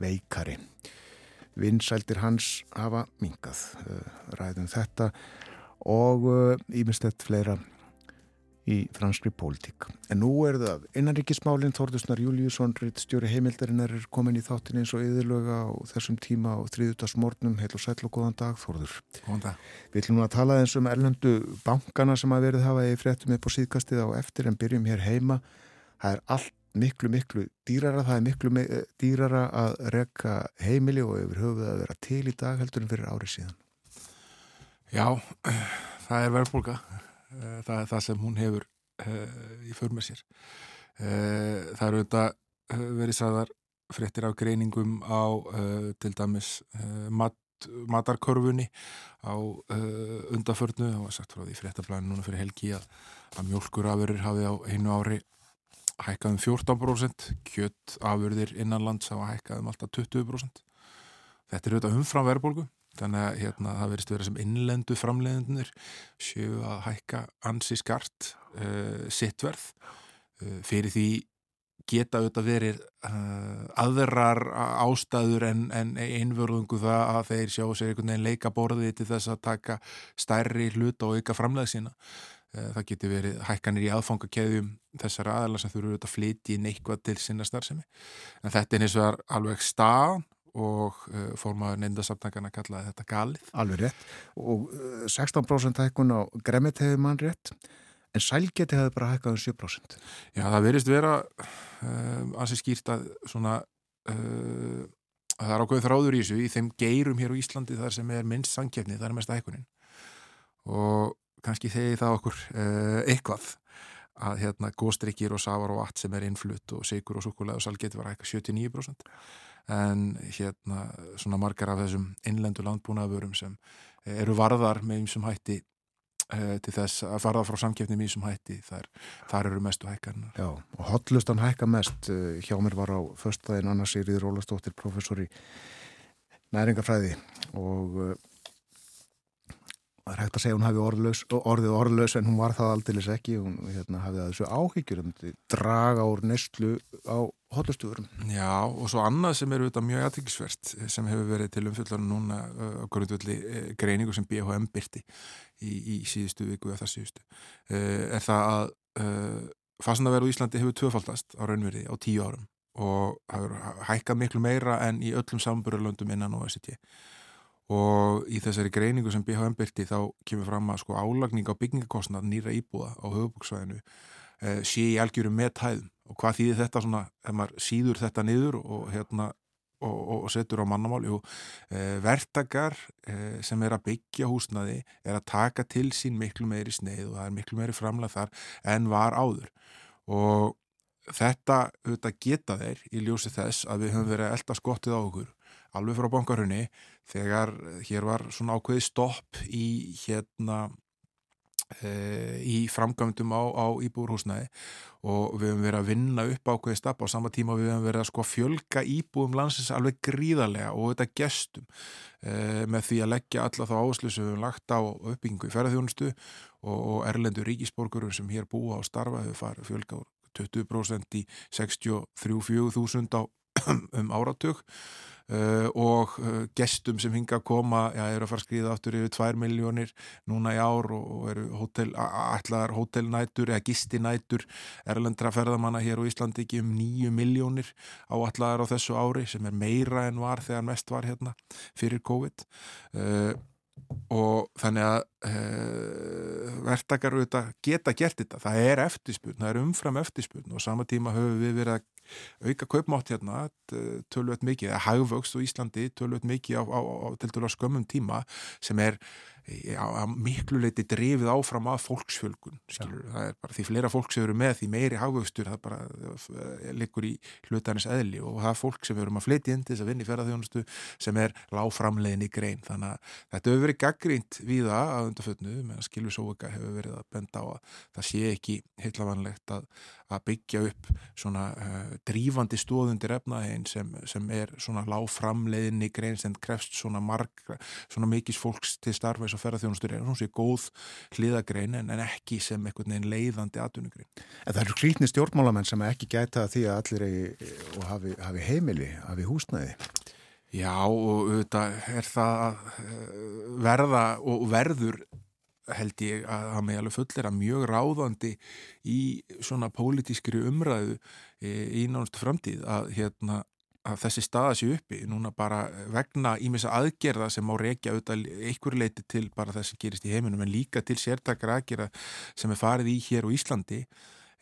veikari. Vinsældir hans hafa mingað ræðum þetta og ímestett fleira í franskri pólitík. En nú er það innanríkismálinn Þórðusnar Júliusson, stjóri heimildarinnar er komin í þáttin eins og yðurlöga á þessum tíma á þriðutarsmórnum heil og sæl og góðan dag Þórður. Góðan dag. Við ætlum að tala eins um erlendu bankana sem að verið hafa í fréttum upp á síðkastið á eftir en byrjum hér heima. Það er allt miklu, miklu dýrara, það er miklu dýrara að rekka heimili og yfir höfuð að vera til í dag heldur en fyrir árið síðan. Já, það er verðbólka Eh, það er það sem hún hefur uh, í för með sér. Uh, það eru þetta uh, verið sæðar fréttir af greiningum á til dæmis mat, matarkorfunni á undaförnu og sagt frá því fréttablaðinu núna fyrir helgi að, að mjölkurafurur hafi á einu ári hækkað um 14% kjött afurðir innanlands hafa hækkað um alltaf 20% þetta er auðvitað umfram verðbólgu þannig að hérna, það verist að vera sem innlendu framleiðinir séu að hækka ansi skart uh, sittverð uh, fyrir því geta auðvitað verið uh, aðrar ástæður en, en einvörðungu það að þeir sjá sér einhvern veginn leika borðið til þess að taka stærri hlut og auka framleið sína. Það geti verið hækkanir í aðfangakeðjum þessar aðala sem þurfu auðvitað að flyti inn eitthvað til sinna starfsemi. En þetta er eins og alveg stað og uh, fórmaður neyndasamtangana kallaði þetta galið. Alveg rétt og uh, 16% hækkun á gremmit hefur mann rétt en sælgeti hefur bara hækkað um 7%. Já það verist vera uh, ansi skýrt að svona uh, að það er ákveðið þráður í þessu í þeim geirum hér á Íslandi þar sem er minnst sangkefni, það er mest hækkunin og kannski þegi það okkur uh, eitthvað að hérna góstrykkir og safar og allt sem er innflutt og sigur og sukulega og sælgeti var hækkað 79% en hérna svona margar af þessum innlendu landbúnaðvörum sem eru varðar með einsum hætti e, til þess að farða frá samkjöfni með einsum hætti þar, þar eru mestu hækkarnar Já, og hotlustan hækka mest eh, hjá mér var á förstæðin annars Írið Rólastóttir, professor í næringafræði og það er hægt að segja hún hafi orðlaus, orðið orðlaus en hún var það aldeilis ekki. Hún hérna, hafið að þessu áhyggjur um draga úr nestlu á hotlustuðurum. Já og svo annað sem eru auðvitað mjög aðtækisvert sem hefur verið til umfjöldunum núna á grundvöldi greiningu sem BHM byrti í, í síðustu viku eða það síðustu er það að fastandaverð á Íslandi hefur tvöfaldast á raunverði á tíu árum og hækkað miklu meira en í öllum samburðarlöndum innan OECD og í þessari greiningu sem BHM byrti þá kemur fram að sko álagning á byggingakostnað nýra íbúða á höfubóksvæðinu eh, sé í algjörum með tæðum og hvað þýðir þetta svona, ef maður síður þetta niður og hérna og, og, setur á mannamál, jú eh, vertakar eh, sem er að byggja húsnaði er að taka til sín miklu meiri sneið og það er miklu meiri framlega þar en var áður. Og þetta auðvitað geta þeir í ljósi þess að við höfum verið að elda skottið á okkur alveg frá bankarhunni þegar hér var svona ákveði stopp í hérna e, í framgöndum á, á íbúrhúsnaði og við höfum verið að vinna upp ákveði stapp á sama tíma við höfum verið að sko fjölga íbúum landsins alveg gríðarlega og þetta gestum e, með því að leggja alla þá áherslu sem við höfum lagt á uppbyggingu í ferðarþjónustu og, og erlendu ríkisborgurum sem hér búa á starfa hefur farið fjölga úr 20% í 63-4000 á um áratug Uh, og uh, gestum sem hinga að koma já, eru að fara að skriða áttur yfir 2 miljónir núna í ár og, og eru hótel, allar hótelnætur eða gistinætur erlendra ferðamanna hér á Íslandi ekki um 9 miljónir á allar á þessu ári sem er meira en var þegar mest var hérna fyrir COVID. Uh, og þannig að verktakar geta gert þetta, það er eftirspurn, það er umfram eftirspurn og sama tíma höfum við verið að auka kaupmátt hérna tölvöld mikið, eða hagvöxt og Íslandi tölvöld mikið á, á, á dælu skömmum tíma sem er að miklu leiti drefið áfram að fólksfjölgun það er bara því fleira fólk sem eru með því meiri hagvöxtur það bara uh, liggur í hlutanis eðli. Og það er fólk sem við erum að flytja inn til þess að vinna í ferðarþjónustu sem er láframlegin í grein. Þannig að þetta hefur verið gaggrínt við það að undarfötnu meðan svo ekki hefur verið að benda á að það sé ekki heitlavanlegt að, að byggja upp svona uh, drífandi stóðundir efnaðein sem, sem er svona láframlegin í grein sem krefst svona marg svona eins og ferðarþjónustur er hún sé góð hliðagrein en, en ekki sem einhvern veginn leiðandi atvinnugrein. En það eru klítni stjórnmálamenn sem ekki gæta því að allir eigi, og hafi, hafi heimili, hafi húsnæði. Já og auðvitað er það að verða og verður held ég að það með alveg fullir að mjög ráðandi í svona pólitískri umræðu í náttúrulega framtíð að hérna að þessi staða sé uppi núna bara vegna ímessa aðgerða sem má reykja auðvitað einhver leiti til bara þess að gerist í heiminum en líka til sértakar aðgerða sem er farið í hér og Íslandi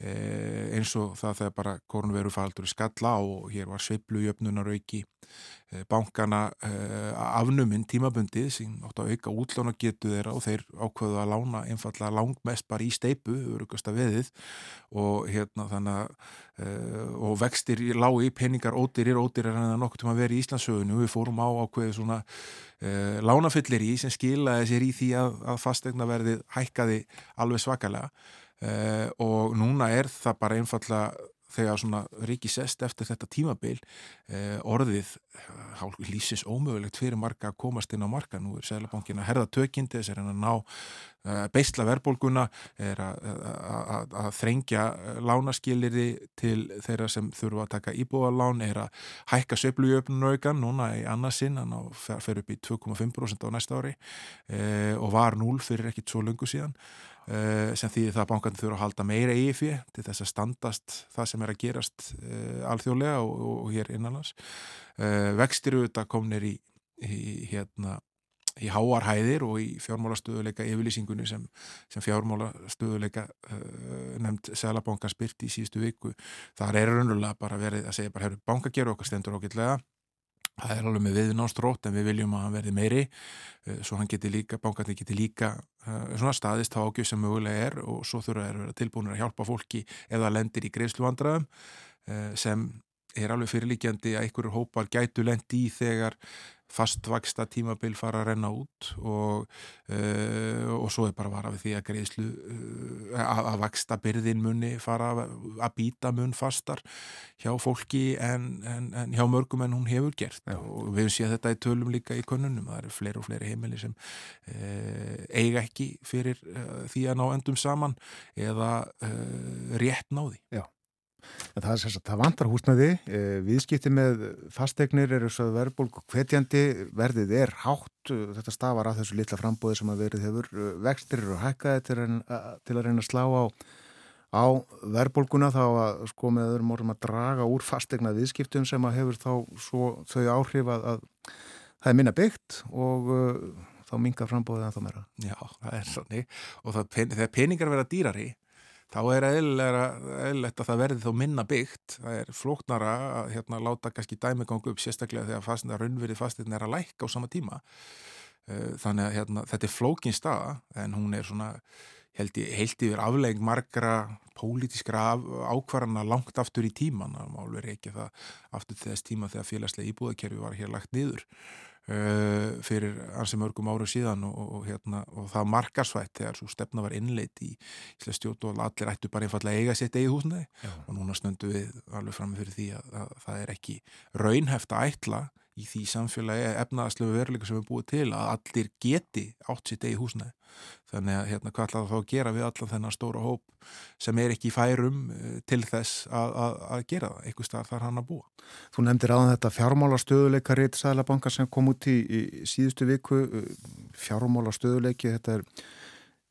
eins og það þegar bara korunveru faldur skalla og hér var sveiblu jöfnunarauki eh, bankana eh, afnuminn tímabundið sem átt að auka útlána getu þeirra og þeir ákveðu að lána einfallega langmest bara í steipu, örugasta veðið. Og hérna þannig að og vextir lág í peningar ódýrir, ódýrir en það nokkur að vera í Íslandsögunu við fórum á ákveðu svona uh, lánafyllir í sem skilaði sér í því að, að fastegna verðið hækkaði alveg svakalega uh, og núna er það bara einfalla þegar svona ríki sest eftir þetta tímabil orðið hálf lýsis ómögulegt fyrir marga að komast inn á marka, nú er Sælabankin að herða tökindi þess að ná beisla verðbólguna er að þrengja lánaskiliri til þeirra sem þurfa að taka íbúðalán er að hækka söflujöfnunaukan núna í annarsinn hann fer upp í 2,5% á næsta ári e, og var 0 fyrir ekkit svo lungu síðan e, sem því það bankan þurfa að halda meira eigi fyrir til þess að standast það sem er að gerast e, alþjóðlega og, og, og hér innanlands. Vextir auðvitað komnir í, í hérna í háarhæðir og í fjármálastöðuleika yfirlýsingunni sem, sem fjármálastöðuleika uh, nefnd Sælabanka spyrt í síðustu viku. Þar er raunverulega bara verið að segja bara herru bankageru okkar stendur ákveldlega það er alveg með viðnástrótt en við viljum að hann verði meiri uh, svo hann geti líka, bankandi geti líka uh, svona staðist á ágjöf sem mögulega er og svo þurfa að vera tilbúinir að hjálpa fólki eða lendir í greifsluvandraðum uh, sem er alveg fyrirlíkjandi að einhverjur hópar gætu lendi í þegar fastvaksta tímabil fara að renna út og, uh, og svo er bara að vara við því að greiðslu uh, að, að vaksta byrðin munni fara að býta mun fastar hjá fólki en, en, en hjá mörgum en hún hefur gert. Já. og við séð þetta í tölum líka í konunum, það eru fleiri og fleiri heimili sem uh, eiga ekki fyrir því að ná endum saman eða rétt náði Já En það, er, það vantar húsnaði, eh, viðskipti með fastegnir eru svo verðbólk og hvetjandi, verðið er hátt, þetta stafar að þessu litla frambóði sem að verið hefur, vextir eru hækkaði til, til að reyna að slá á, á verðbólkuna þá að sko með öðrum orðum að draga úr fastegna viðskiptum sem að hefur þá svo, þau áhrif að, að það er minna byggt og þá mingar frambóðið að þá meira. Já, það er þannig og það, þegar peningar verða dýrari þá er eðlilegt að það verði þó minna byggt. Það er flóknara að hérna, láta kannski dæmi gangu upp sérstaklega þegar raunverið fastirn er að lækka á sama tíma. Þannig að hérna, þetta er flókin staða en hún er svona held yfir aflegg margra pólitískra ákvarðana langt aftur í tíman. Það má alveg reykja það aftur þess tíma þegar félagslega íbúðakerfi var hér lagt niður. Uh, fyrir ansi mörgum áru síðan og, og, hérna, og það markarsvætt þegar svo stefna var innleitt í Ísla stjórn og allir ættu bara einfallega eiga sitt eigið húsnaði og núna snöndu við alveg fram fyrir því að, að það er ekki raunheft að ætla í því samfélagi efnaðarslegu veruleika sem við búið til að allir geti átt sitt eigi húsnæði. Þannig að hérna hvað ætlaðu þá að gera við allan þennan stóra hóp sem er ekki í færum eh, til þess að, að, að gera það, einhver starf þar hann að búa. Þú nefndir aðan þetta fjármála stöðuleikarið Sælabanka sem kom út í, í síðustu viku, fjármála stöðuleiki, þetta er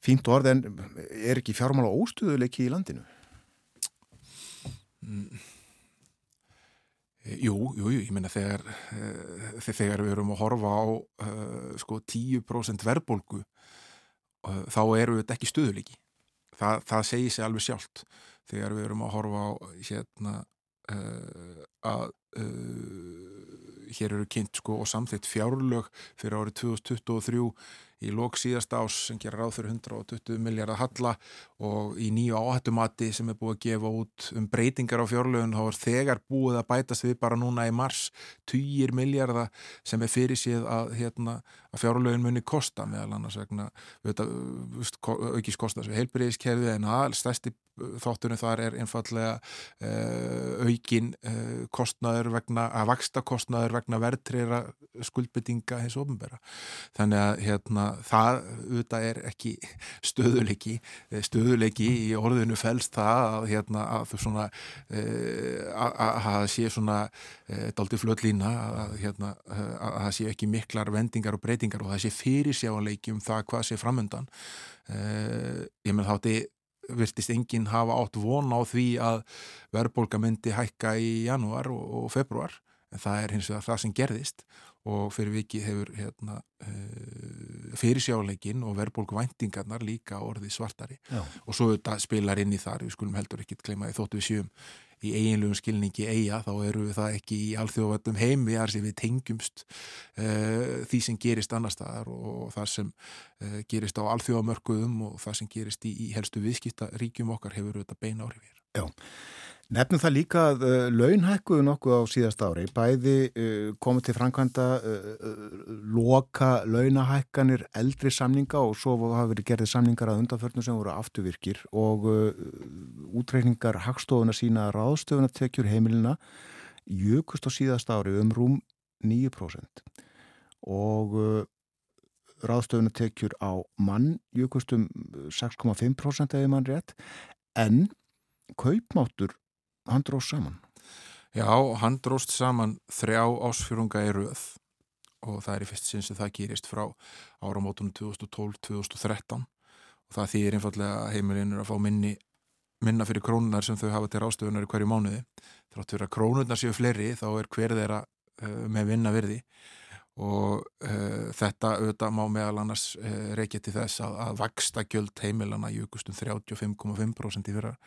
fínt orð en er ekki fjármála óstöðuleiki í landinu? Mm. Jú, jú, jú, ég menna þegar, uh, þegar við erum að horfa á uh, sko 10% verðbólgu þá eru við ekki stöðulíki. Þa, það segir sig alveg sjálft þegar við erum að horfa á hérna að hér eru kynnt sko og samþitt fjárlög fyrir árið 2023 í lók síðasta ás sem gerir ráð fyrir 120 miljardar halla og í nýju áhættumati sem er búið að gefa út um breytingar á fjárlögun þá er þegar búið að bætast við bara núna í mars 20 miljardar sem er fyrir síð að, hérna, að fjárlögun muni kosta meðal annars vegna aukís kostast við heilbreyðiskerfið en að stærsti þáttunum þar er einfallega uh, aukin uh, kostnaður vegna, að vaksta kostnaður vegna verðtrýra skuldbyttinga hins ofnbæra. Þannig að hérna, það auðvitað er ekki stöðuleiki, eh, stöðuleiki í orðinu fælst það að, hérna, að þú svona að það sé svona daldi flöllína að, hérna, að það sé ekki miklar vendingar og breytingar og það sé fyrirsjáleiki um það hvað sé framöndan. Ég menn þátti virtist enginn hafa átt von á því að verðbólka myndi hækka í janúar og februar en það er hins vegar það sem gerðist og fyrir viki hefur hérna, uh, fyrirsjáleikin og verðbólkvæntingarnar líka orðið svartari Já. og svo spilar inn í þar, við skulum heldur ekki klema því þóttu við sjöum í eiginlegum skilningi eiga, þá eru við það ekki í alþjóðvættum heimi, þar sem við tengjumst uh, því sem gerist annar staðar og það sem uh, gerist á alþjóðamörkuðum og það sem gerist í, í helstu viðskiptaríkjum okkar hefur þetta beina áhrifir. Já. Nefnum það líka að uh, launhækkuðu nokkuð á síðast ári, bæði uh, komið til framkvæmda uh, loka launahækkanir eldri samninga og svo hafa verið gerðið samningar að undanförnum sem voru afturvirkir og útreikningar hagstofuna sína ráðstöfuna tekjur heimilina jökust á síðast ári um rúm 9% og ráðstöfuna tekjur á mann jökust um 6,5% ef mann rétt. En kaupmáttur hann dróst saman. Já, hann dróst saman. Þrjá ásfjörunga í röð. Og það er í fyrst sinn sem það gerist frá áramótunum 2012-2013 og það þýðir einfallega að heimilinn er að fá minni, minna fyrir krónunar sem þau hafa til ástöfunar í hverju mánuði. Þrátt fyrir að krónunar séu fleiri þá er hver þeirra uh, með vinna virði. Og uh, þetta auðvitað má meðal annars uh, reykja til þess að, að vaksta gjöld heimilana jökustum 35,5% í fyrra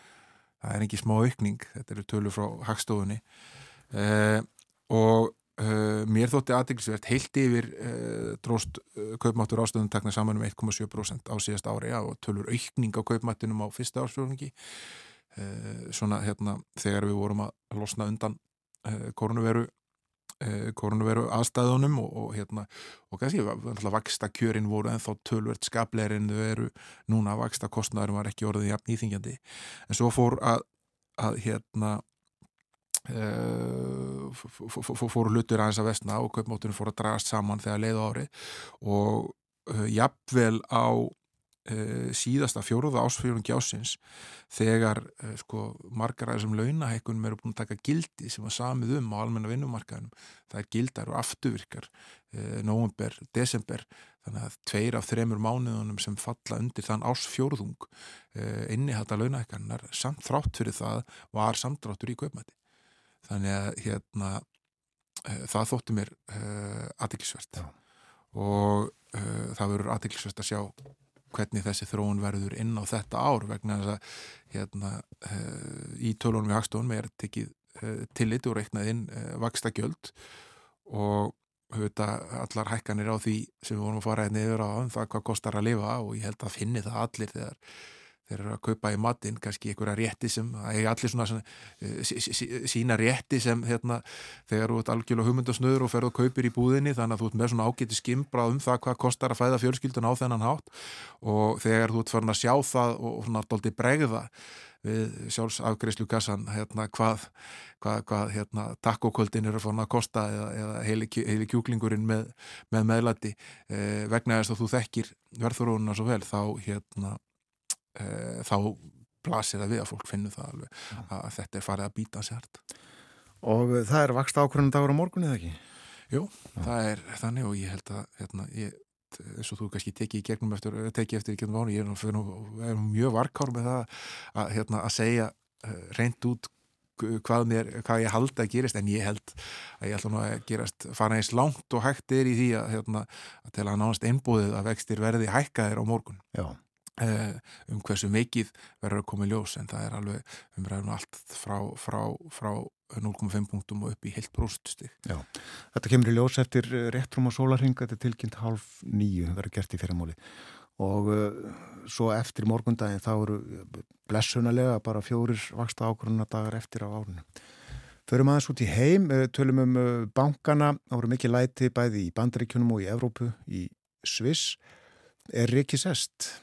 það er ekki smá aukning, þetta eru tölur frá hagstofunni. Uh, og uh, mér þótti aðdeglisvert heilt yfir uh, dróst kaupmáttur ástöðun takna saman um 1,7% á síðast ári og tölur aukning á kaupmáttunum á fyrsta ástöðungi svona hérna þegar við vorum að losna undan koronaviru Eh, koronaviru aðstæðunum og, og hérna og kannski vaksta kjörin voru en þá tölvert skapleir en þau eru núna. Vaksta kostnæðurum var ekki orðið jafn íþingjandi en svo fór að, að hérna uh, fór hlutur aðeins að vestna og kaupmáttunum fór að dragast saman þegar leið ári og uh, jafnvel á Uh, síðasta fjóruða ásfjörun gjásins þegar uh, sko margar aðeins um launahækkunum eru búin að taka gildi sem var samið um á almenna vinnumarkaðunum það er gildar og afturvirkar uh, november, desember þannig að tveir af þremur mánuðunum sem falla undir þann ásfjórðung inni hætta launahækkanar samt þrátt fyrir það var samtráttur í köpmæti þannig að hérna það þóttu mér aðdeklisvert og það verður aðdeklisvert að sjá hvernig þessi þróun verður inn á þetta ár vegna þess að hérna, uh, í tölunum við Hagstofnum er tekið uh, tillit og reiknað inn eh, vaksta gjöld og allar hækkanir á því sem við vorum að fara hérna yfir á um það hvað kostar að lifa og ég held að finni það allir þegar þeir eru að kaupa í matinn, kannski einhverja rétti sem, það er allir svona, svona sí, sí, sína rétti sem hérna, þegar þú ert algjörlega hugmyndasnöður og ferðu að kaupir í búðinni þannig að þú ert með svona ágæti skimbrað um það hvað kostar að fæða fjölskyldun á þennan hátt. Og þegar þú ert farin að sjá það og svona doldi bregða við sjálfsafgreyslu kassan hérna, hvað, hvað, hvað hérna, takkokvöldin eru farin að kosta eða, eða heili, heili kjúklingurinn með, með meðlati eh, vegna þess að þú þekkir verðurúnuna svo vel þá hérna e, þá blasir það við að fólk finnur það alveg ja. að þetta er farið að býta sér Og það er vakst ákvörðan dagur á morgun eða ekki? Jú, ja. það er þannig og ég held að hérna, ég, eins og þú kannski tekið í gegnum eftir, tekið eftir í gegnum áni, ég er, nú, er mjög varkár með það að, hérna, að segja uh, reynd út hvað, mér, hvað ég hald að gerist en ég held að ég ætla nú að gerast fara eins langt og hægt er í því að, hérna, að til að nánast einbúðið að vextir verði hækkaðir á morgun Já uh, um hversu mikið verður að koma í ljós en það er alveg umræðum allt frá, frá, frá 0,5 punktum og upp í heilt próststig. Já, þetta kemur í ljós eftir eh, réttrum og sólarhing, þetta er tilkynnt halv nýju, það verður gert í fyrramóli og uh, svo eftir morgundagin þá eru blessunalega bara fjórir vaksta ákvörðuna dagar eftir á árunum. Förum aðeins út í heim, tölum um bankana, það voru mikið læti bæði í bandaríkjunum og í Evrópu, í Sviss. Er Rikki sest?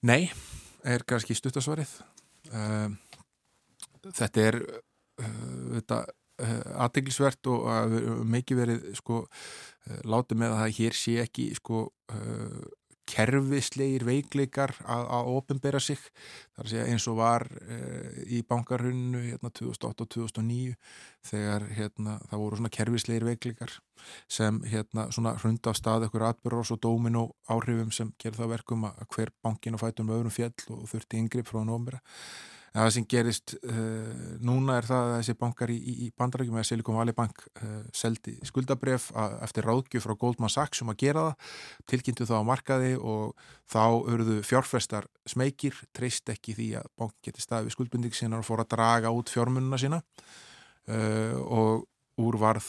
Nei, er kannski stuttasvarið. Þetta er þetta aðdeglisvert og mikið verið sko látið með að það hér sé ekki sko kerfislegir veikleikar að, að ofinbera sig. Segja eins og var e, í bankarhunnu hérna 2008 og 2009 þegar hérna það voru svona kerfislegir veikleikar sem hérna svona hrund af stað ekkur atbyrjós og dómin og áhrifum sem gerð það verkum að hver bankin og fætum öðrum fjell og þurfti yngripp frá nómera En það sem gerist uh, núna er það að þessi bankar í, í bandarækjum eða Silicon Valley Bank uh, seldi skuldabref eftir ráðgjöf frá Goldman Sachs um að gera það, tilkynntu þá á markaði og þá örðu fjárfestar smekir, treyst ekki því að bank geti staðið við skuldbunding sína og fór að draga út fjármununa sína. Uh, og úr varð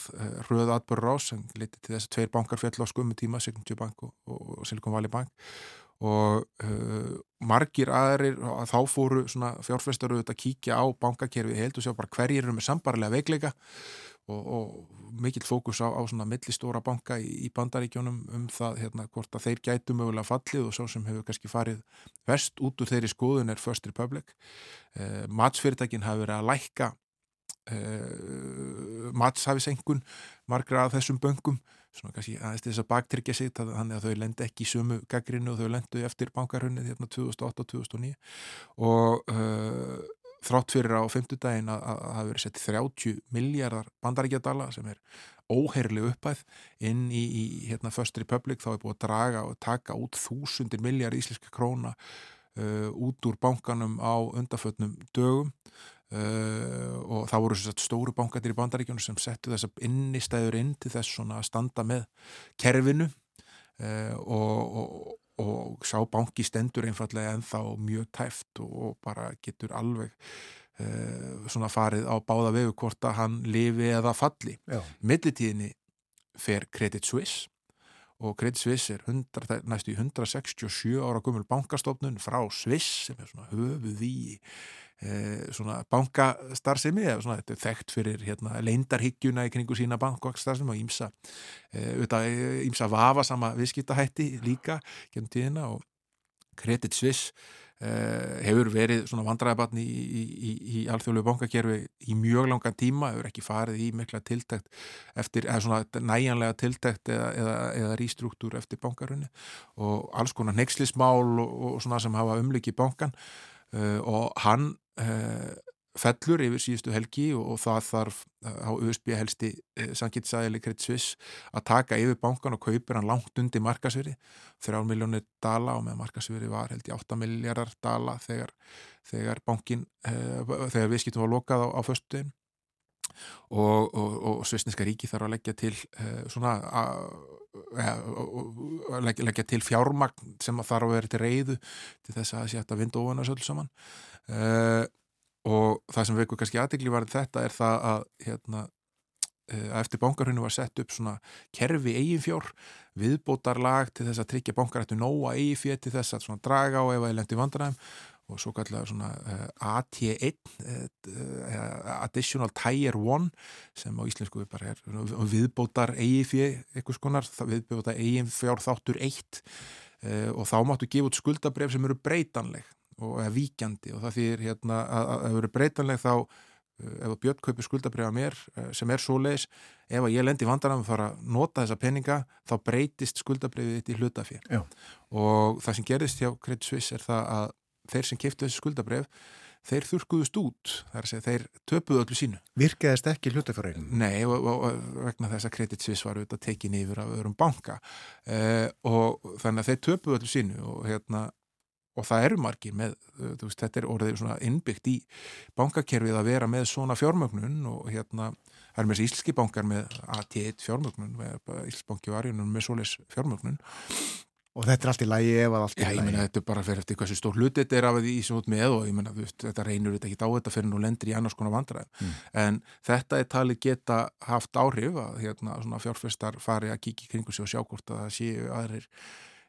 hröða atbörur ás sem liti til þess að tveir bankar fjall á skummi tíma, Signature Bank og, og Silicon Valley Bank og uh, margir aðrir að þá fóru fjárfæstar auðvitað að kíkja á bankakerfið held og sjá bara hverjir eru með sambarlega veikleika og, og mikill fókus á, á millistóra banka í, í bandaríkjónum um það hérna hvort að þeir gætu mögulega fallið og svo sem hefur kannski farið vest út úr þeirri skoðun er First Republic. Uh, matsfyrirtækin hafi verið að lækka uh, matshafisengun margra af þessum böngum svona kannski aðeins til þess að baktryggja sig þannig að þau lendi ekki í sömu gaggrinu og þau lendu eftir bankarhunnið hérna 2008-2009 og uh, þrátt fyrir á femtudagin að það hafi verið sett 30 miljardar bandaríkjadala sem er óheirli uppæð inn í, í hérna First Republic þá er búið að draga og taka út þúsundir miljard íslenska króna uh, út úr bankanum á undafötnum dögum Uh, og það voru svo stóru bankatir í bandaríkjónu sem settu þess að innistæður inn til þess að standa með kerfinu uh, og, og, og sá banki stendur einfallega en þá mjög tæft og bara getur alveg uh, svona farið á báða vegu hvort að hann lifi eða falli. Millitíðinni fer Credit Suisse og Credit Suisse er 100, næstu í 167 ára gummul bankastofnun frá Sviss sem er svona höfuð í svona bankastarðsemi eða svona þetta er þekkt fyrir hérna leindarhyggjuna í kringu sína bankastarðsemi og ímsa ímsa eh, vafa sama viðskiptahætti líka genn tíðina og Credit Suisse eh, hefur verið svona vandræðabatni í, í, í, í alþjóðlegu bankakerfi í mjög langan tíma, hefur ekki farið í mikla tiltækt eftir, eða svona næjanlega tiltækt eða, eða, eða rístruktúr eftir bankarunni og alls konar nexlismál og, og svona sem hafa umlikið bankan Uh, og hann fellur yfir síðustu helgi og, og það þarf uh, á USB helsti sangitisæðili Credit Suisse að taka yfir bankan og kaupir hann langt undir markasveri 3 miljónir dala og með markasveri var held í 8 miljardar dala þegar, þegar bankin þegar viðskiptum var lokað á, á föstuðin og, og, og Svissneska ríki þarf að leggja til svona að leggja, leggja til fjármagn sem þarf að vera til reyðu til þess að það sé hægt að vinda ofan þessu öll saman. Uh, og það sem veikur kannski aðdegli var þetta er það að hérna, uh, eftir bankarhunni var sett upp svona kerfi eiginfjór viðbótarlag til þess að tryggja bankar eftir nóa eigifér til þess að draga á ef það er lengt í vandræðum og svo kallar svona eh, AT1 uh, Additional Tier 1 sem á íslensku bara er viðbótar eigifið eitthvað skonar, viðbótar eigifjár þáttur 1 uh, og þá máttu gefa út skuldabref sem eru breytanleg og er víkjandi. Og það þýðir hérna að það eru breytanleg þá ef Björn kaupir skuldabref að mér sem er svo leiðis, ef ég lendi vandarann og þarf að nota þessa peninga þá breytist skuldabrefið þetta í hlutafér og það sem gerist hjá Credit Suisse er það að þeir sem kiftu þessi skuldabref þeir þurkuðust út, þar að segja, þeir töpuðu öllu sínu. Virkaðist ekki hlutafjörðin? Nei, og, og, og vegna þess að Credit Suisse var auðvitað tekið nýfur af öðrum banka eh, og þannig að þeir töpuðu öllu sínu og hérna og það eru margir með, þú veist, þetta er orðið svona innbyggt í bankakerfið að vera með svona fjármögnun og hérna það er með þessi íslenski bankar með AT1 fjármögnun, Íslandsbanki og Arjunum með svoleis fjármögnun Og þetta er allt í lægi ef að allt Já, er í ég meina lægi. þetta er bara fyrir eftir hversu stór hluti þetta er af því sem út með og ég veist, þetta reynur þetta ekki á þetta fyrir nú lendir í annars konar vandræðum. Mm. En þetta er talið geta haft áhrif að hérna, svona fjárfestar fari að kíkja kringu sig og sjá hvort að það séu aðrir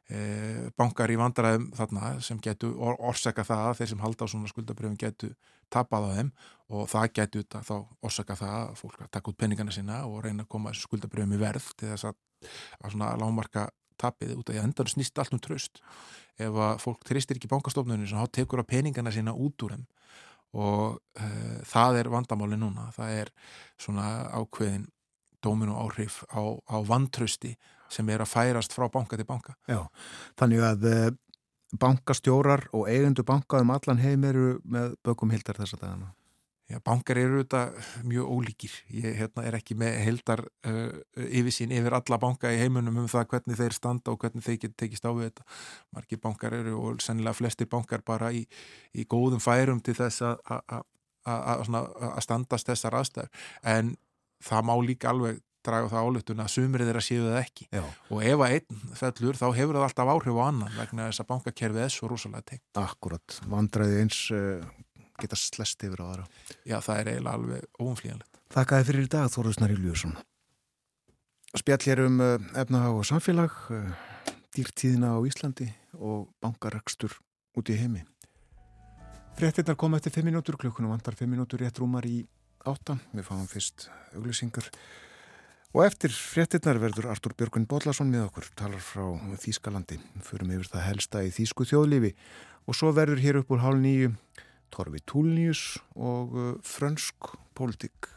e, bankar í vandræðum þarna sem getur or orsaka það að þeir sem halda á svona skuldabrjöfum getur tapað á þeim og það getur þetta þá orsaka það að fólk að taka út peningana sína og reyna að koma þessu skuldabrjöfum í verð til þess að, að svona lámarka tapið út af því að endan snýst allt um tröst ef að fólk tristir ekki bankastofnunni sem þá tekur að peningana sína út úr þeim. Og uh, það er vandamáli núna. Það er svona ákveðin dóminu áhrif á, á vantrösti sem er að færast frá banka til banka. Já, þannig að uh, bankastjórar og eigendur banka um allan heim eru með bökum hildar þessa dagana. Já, bankar eru þetta mjög ólíkir. Ég hérna, er ekki með heldar uh, yfirsýn yfir alla banka í heimunum um það hvernig þeir standa og hvernig þeir geta tekist á við þetta. Margir bankar eru og sennilega flestir bankar bara í, í góðum færum til þess að- standast þessar aðstæður. En það má líka alveg draga það álutun að sumrið er að séu það ekki. Já, Og ef að einn fellur þá hefur það alltaf áhrif á annan vegna þess að bankakerfið er svo rosalega tengt. akkurat. Vandræði eins uh, geta slest yfir á aðra. Já, það er eiginlega alveg óumflýjanlegt. Þakkaði fyrir í dag, Þóruð Snari Ljósson. Spjall hér um uh, efnahag og samfélag, uh, dýrtíðina á Íslandi og bankarekstur út í heimi. Fréttinnar kom eftir 5 minútur, klukkunum vantar 5 minútur rétt rúmar í 8. Við fáum fyrst auglýsingar. Og eftir fréttinnar verður Artur Björgun Bodlason með okkur, talar frá Þýskalandi. Förum yfir það helsta í Þýsku þjóðlífi og svo verður hér upp úr hálf nýju Torfi Túlníus og uh, frönsk pólitík.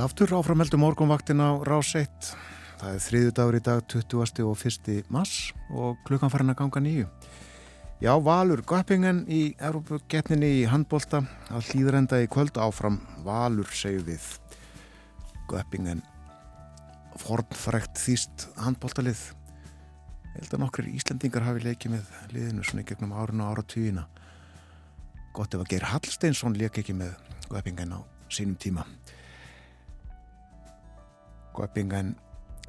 Sæl aftur áframeldu morgunvaktin á Rás 1. Það er þriðu dagur í dag 20. og 1. mars og klukkan farin að ganga nýju. Já, Valur Göppingen í Európa-getninni í handbólta að hlýðrenda í kvöld áfram Valur segjum við Göppingen fornfrækt þýst handbóltalið. Ég held að nokkur Íslandingar hafi leikið með liðinu svona í gegnum árun og ára tíuna. Gott ef að Geir Hallsteinsson leik ekki með Göppingen á sínum tíma. Göppingen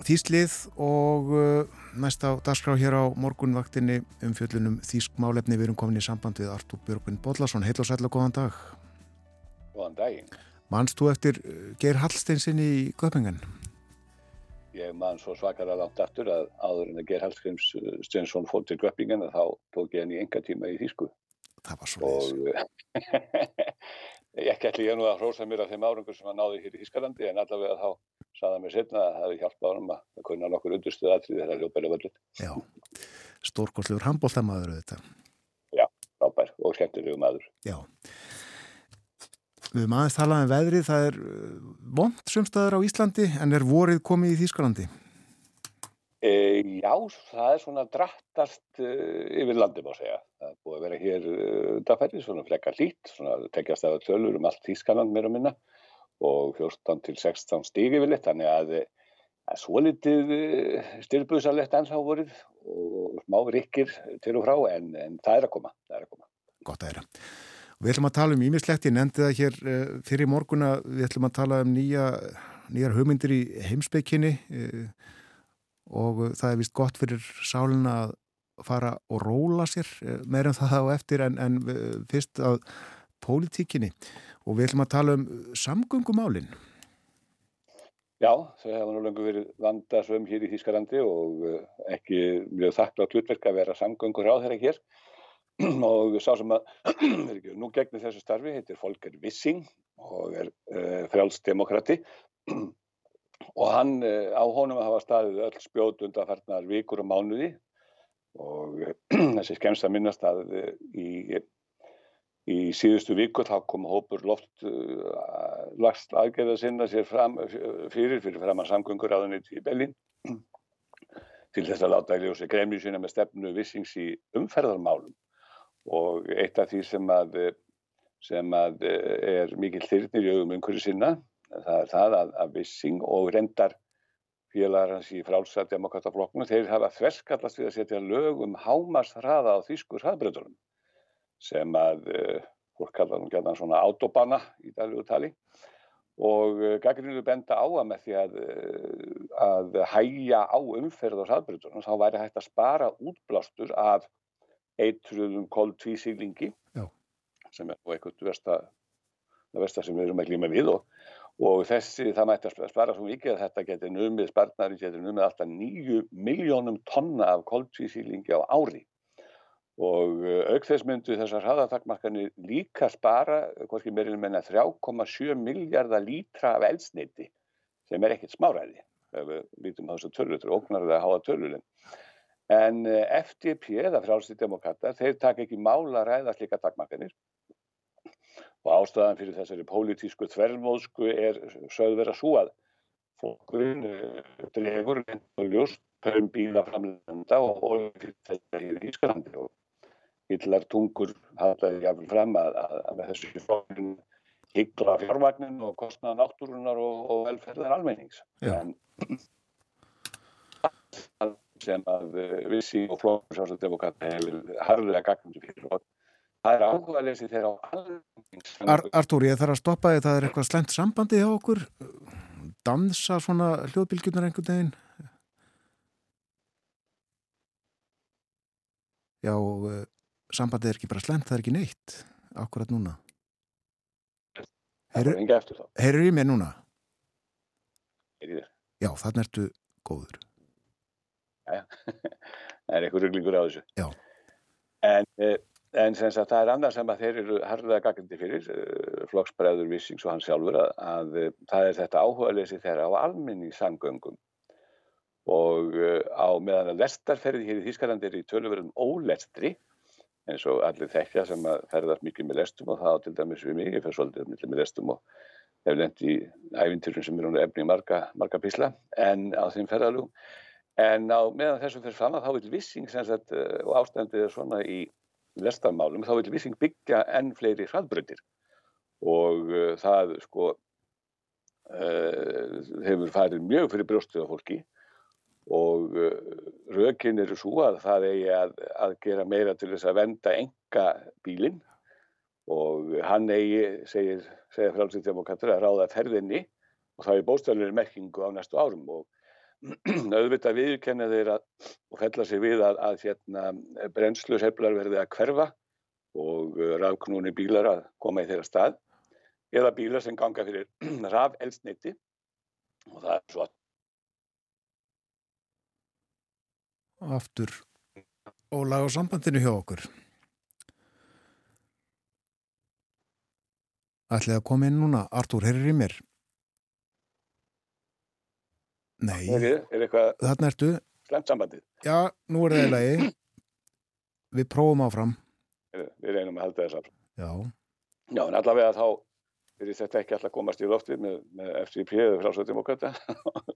Þýslið og uh, næst á dagskrá hér á morgunvaktinni um fjöllunum Þýsk málefni við erum komin í samband við Artúr Björgvin Bodlason. Heil og sætla góðan dag. Góðan daginn. Manst þú eftir uh, Geir Hallsteinsin í Göppingen? Ég man svo svakalega langt aftur að áður en að Geir Hallskrims Stensson fór til Göppingen að þá tók ég hann í enga tíma í Þýsku. Það var svo Og ekki ætli ég nú að hrósa mér af þeim árangur sem hann náði hér í Þýskalandi en allavega þá saða mér setna að það hefði hjálpað honum að kunna nokkur undirstuð aðrið þegar hljópæri völdin. Já, stórkoslegur handbóltamaður auðvitað. Frábær og skemmtilegu maður. Já. Við maður talaðum um veðrið, það er uh, vond sumstaður á Íslandi en er vorið komið í Þýskalandi? E, já, það er svona drattast uh, yfir landi má segja. Það er búið að vera hér uh, dagfæri, svona frekar lít, svona tekjast af tölur um allt Þýskaland meira og minna og 14 til 16 stígi við litt, þannig að það er svo litið styrbuðsalegt ennþá voruð og smá rikkir til og frá en, en það er að koma, það er að koma. Gott að vera. Við ætlum að tala um ímislegt, ég nefndi það hér fyrir morguna, við ætlum að tala um nýja, nýjar hugmyndir í heimsbygginni uh, og það er vist gott fyrir sálina að fara og róla sér uh, meira en það á eftir en, en fyrst að pólitíkinni. Og við ætlum að tala um samgöngumálinn. Já, þau hafa nú lengur verið vandasum hér í Þýskalandi og ekki mjög þakklátt hlutverk að vera samgöngur á þeirra hér. Og sá sem að nú gegnir þessu starfi heitir Volker Wissing og er uh, frjálsdemokrati og hann uh, á honum að hafa staðið öll spjót undanfarnar vikur og mánuði. Og þessi skemst að minnast að í, í síðustu viku þá kom hópur loft lagst aðgerða sinna sér fram, fyrir fyrir framann samgöngur aðunit í Bellin til þess að láta í ljósi gremju sína með stefnu Wissings í umferðarmálum. Og eitt af því sem að, sem að er mikil þyrnir í augum umhverju sinna það er það að, að Vissing og reyndar félagar hans í frálsa demokrataflokknum, þeir hafa þverskallast við að setja lög um hámarsraða á þýskur hraðbröðunum sem að fólk kallar nú gæðan svona autobana í dælu tali. Og gaggrinu benda á að með því að, að hæja á umferð á hraðbröðunum þá væri hægt að spara útblástur af eitruðum koltvísýlingi sem er eitthvað versta, versta sem við erum að glíma við og, og þessi það mætti að spara svo mikið að þetta getur numið, spartnari getur numið alltaf nýju miljónum tonna af koltvísýlingi á ári. Og auk þess myndu þessar hraðatakmarkanir líka spara hvorki meirinn menna 3,7 miljardar lítra af eldsneiti sem er ekkert smáræði við lítum á þessu tölur, þetta er óknarlega háa tölur En FDP, eða frálstíðdemokrata, þeir taka ekki mála að ræða slíka takmarkanir og ástæðan fyrir þessari pólitísku þverjumóðsku er sögð vera svo að fólkurinn dregur og ljúst pörum bíla framlenda og orðið þetta í Ískalandi og hillar tungur haldaði jáfnvel fram að, að, að þessu flokkurinn hyggla fjárvagnin og kostnaða náttúrunar og, og velferðar almennings. En sem að Vissi og sjálfsagt hefur harðilega gagnandi fyrir og það er áhuga lesi þeirra á alveg Ar Artúr, ég þarf að stoppa því það er eitthvað slemt sambandi hjá okkur. Dansa svona hljóðbylgjurnar einhvern veginn? Já, uh, sambandið er ekki bara slemt, það er ekki neitt. Akkurat núna. Heyrur í mér núna? Heyrur í þér. Já, þannig ertu góður. Já, það er eitthvað rugglingur á þessu. Já. En, en sagt, það er annað sem að þeir eru harðlega gaggandi fyrir, flokksbræður Vissings og hann sjálfur, að, að það er þetta áhuga lesi þeirra á almenningssangöngum og á meðan að lestarferði hér í Þýskalandi er í töluverðum ólestri, eins og allir þekkja sem að ferðast mikið með lestum og það á til dæmis við ég fer svolítið með lestum og hef lent í æfintyrum sem eru efni marga, marga písla, en á þeim ferðalugum En á meðan þessum fyrir fram að þá vil Vissing sagt, og ástændið er svona í lestarmálum, þá vil Vissing byggja enn fleiri hraðbröðir og uh, það sko uh, hefur farið mjög fyrir brjóstuða fólki. Og uh, rökin eru svo að það eigi að, að gera meira til þess að venda enga bílinn og hann eigi, segir, segir frálsýttjamokkatur, að ráða ferðinni. Og það er bóstæðlega merkingu á næstu árum. Og auðvitað viðkenna þeir að, og fella sig við að, að hérna, brennsluseflar verði að hverfa og rafknúni bílar að koma í þeirra stað eða bílar sem ganga fyrir raf eldsneiti og það er svo að Aftur ólag á sambandinu hjá okkur. Ætlið að koma inn núna? Artúr, heyrir í mér Nei, er, er eitthvað þarna ertu slemt sambandið. Já, nú er það í lagi Við prófum áfram Við reynum að halda þess afram. Já. Já, en allavega þá fyrir þetta ekki alltaf komast í loftið með, með FCP eða frásvöldumokata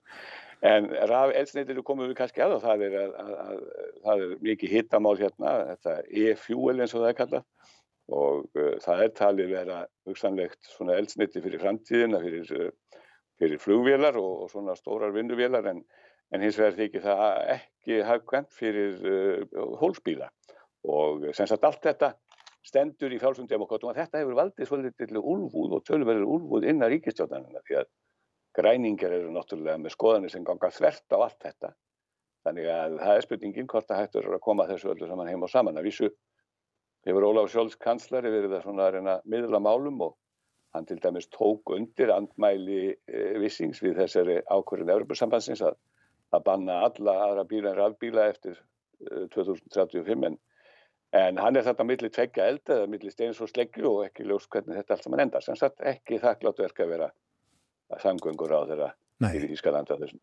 en raf elsneitir komum við kannski að og það er, að, að, að, það er mikið hittamál hérna þetta e-fuel eins og það er kallað og uh, það er talið vera hugsanlegt svona eldsniti fyrir framtíðina, fyrir, uh, fyrir flugvélar og, og svona stórar vinnuvélar en, en hins vegar þykir það ekki hafkvæmt fyrir uh, hólsbíla og sem sagt allt þetta stendur í fjálsumdemokrátum að þetta hefur valdið svolítið til úlfúð og tölverður úlfúð innan ríkistjóðanina því að græningar eru náttúrulega með skoðanir sem ganga þvert á allt þetta. Þannig að það er spurningin hvort það hættur að koma þessu öllu saman heim og saman. Að vísu hefur Ólaf Sjóls kanslari verið að svona reyna miðla málum og hann til dæmis tók undir andmæli e, vissings við þessari ákvörðin Európa-sambandsins að, að banna alla aðra bíla en rafbíla eftir e, 2035 en En hann er þetta millir tveggja eld eða millir steins og sleggju og ekki ljós hvernig þetta allt saman endar. Sem sagt ekki þakklátt verka að vera samgöngur á þeirra í Ískalanda þessum.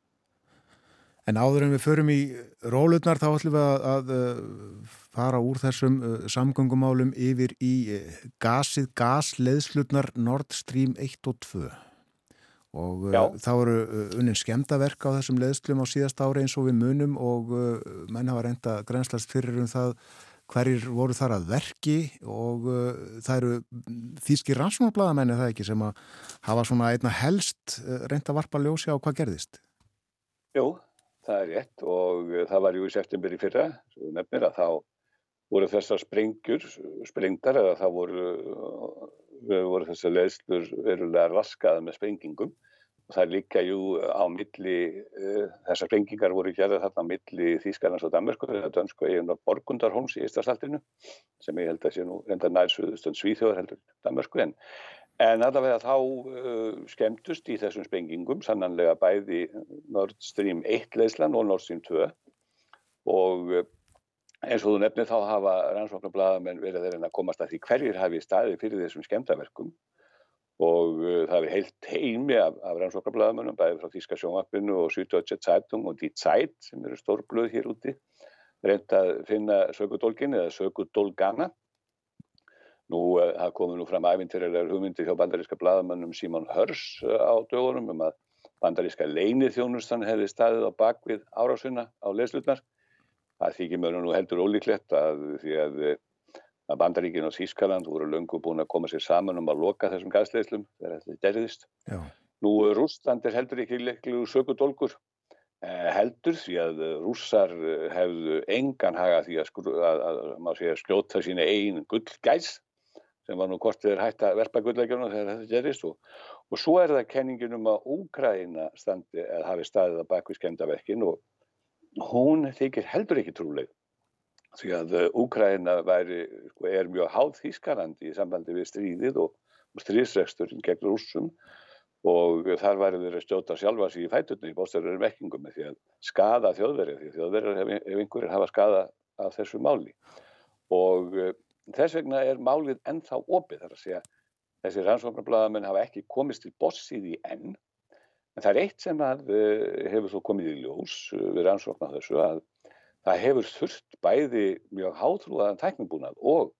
En áður en við förum í rólutnar þá ætlum við að, að uh, fara úr þessum uh, samgöngumálum yfir í uh, gasið, gasleðslutnar Nord Stream 1 og 2 og uh, þá eru unnin skemdaverk á þessum leðslum á síðast ári eins og við munum og menn hafa reynda grænslast fyrir um það hverjir voru þar að verki og uh, það eru þýskir rannsónarbladamenni það ekki sem að hafa svona einna helst uh, reynda varpa ljósi á hvað gerðist? Jú, það er rétt og uh, það var jú í september í fyrra, nefnir að þá voru þessar sprengjur, sprengdar eða þá voru, uh, voru þessar leðslur verulega raskaða með sprengingum. Það líka jú á milli, uh, þessar sprengingar voru gerða þarna á milli Þýskarlands og það er dönsku eigin og Borgundarholms í Íslasaldrinu sem ég held að sé nú reynda nærsuðustönd Svíþjóðar heldur Danmarku en, en allavega þá uh, skemmtust í þessum sprengingum sannanlega bæði Nord Stream 1 leyslan og Nord Stream 2 og uh, eins og þú nefnir þá hafa rannsóknarbladamenn verið þeirra að komast að því hverjir hafi staði fyrir þessum skemmtaverkum og uh, það er heilt heimi af, af rannsóknarblæðamönnum, bæði frá Þíska sjónvappinu og Süddeutsche Zeitung og Die Zeit sem eru stórblöð hér úti, reynd að finna sökudólgin eða sökudólgana. Nú, uh, það komu nú fram æfintýrlegar hugmyndir hjá bandaríska blæðamönnum Simon Hörs uh, á dögunum um að bandaríska leinið þjónustan hefði staðið á bakvið árásuna á leslutnar. Það þykir mörgum nú heldur ólíklegt að því að að Bandaríkin og Þískaland voru löngu búin að koma sér saman um að loka þessum gasleislum þegar þetta gerðist. Já. Nú Rúsland er heldur ekki leiklu sökudólkur eh, heldur því að rússar eh, hefðu engan haga því að, að, að, að, að skjóta sína einn gullgæs sem var nú kortið er hægt að verpa gullleikjuna þegar þetta gerist og, og svo er það kenningin um að Úkraina standi að hafi staðið að baka við skemdaverkin og hún þykir heldur ekki trúleg því að Úkraina uh, sko, er mjög háð Þískalandi í sambandi við stríðið og, og stríðsreksturinn gegn rússum og þar væri þeir að stjóta sjálfa sig í fæturnu í bóstarverðar vekkingum því að skada þjóðverðir því þjóðverðir ef einhverjir hafa skada af þessu máli. Og uh, þess vegna er málið ennþá opið þar að segja þessi rannsóknarbladamenn hafa ekki komist til bossið í enn en það er eitt sem að, uh, hefur þó komið í ljós uh, við rannsóknar þessu að það hefur þurft bæði mjög hátrúðaðan tækningbúnað og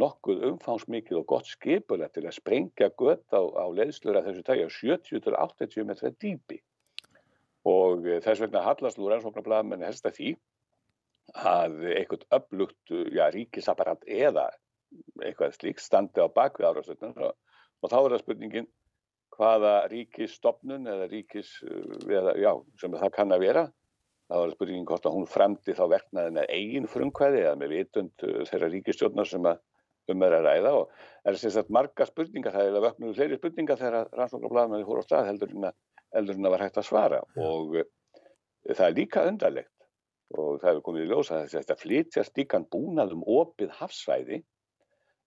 nokkuð umfangsmikið og gott skipulegt til að sprengja gött á, á leðslur að þessu tægja 70-80 metra dýpi. Og eh, þess vegna hallast úr rannsóknarblæðamenni helst að því að eitthvað upplugt já, ríkisapparat eða eitthvað slíkt standi á bakvið árástöldun og, og þá er það spurningin hvaða ríkisstopnun eða ríkis, eh, eða, já, sem það kann að vera Það var spurningin hvort að hún fremdi þá verknaði með eigin frumkvæði eða með vitund uh, þeirra ríkistjórnar sem að um er að ræða og er sem sagt marga spurningar, það er að vöknuðu fleiri spurningar þegar rannsóknarblæðmenni fór á stað heldur en að var hægt að svara og uh, það er líka undarlegt og það hefur komið í ljósa að þetta flytjast líkan búnað um opið hafsvæði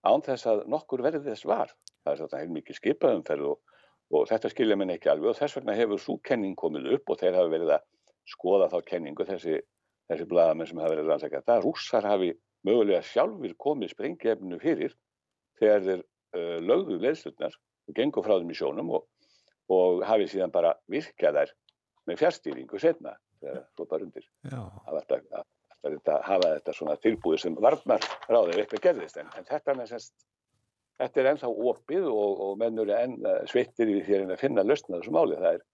án þess að nokkur verði þess var. Það er þetta heilmikið skipaðumferð og, og þetta skilja minn ekki alveg og þess vegna hefur svo kenning komið upp og þeir hafa verið að skoða þá kenningu þessi, þessi bladamenn sem hafa verið rannsakað. Það rússar hafi mögulega sjálfur komið sprengjefnu fyrir þegar þeir uh, lögðu leðslutnar og gengur frá þeim í sjónum og, og hafi síðan bara virkað þær með fjárstýringu setna þegar er bara undir. Það var þetta að hafa þetta svona tilbúið sem varnar ráðið eitthvað gerðist en, en þetta, semst, þetta er ennþá opið og, og mennur er enn sveittir í því að finna löstna þessu máli. Það er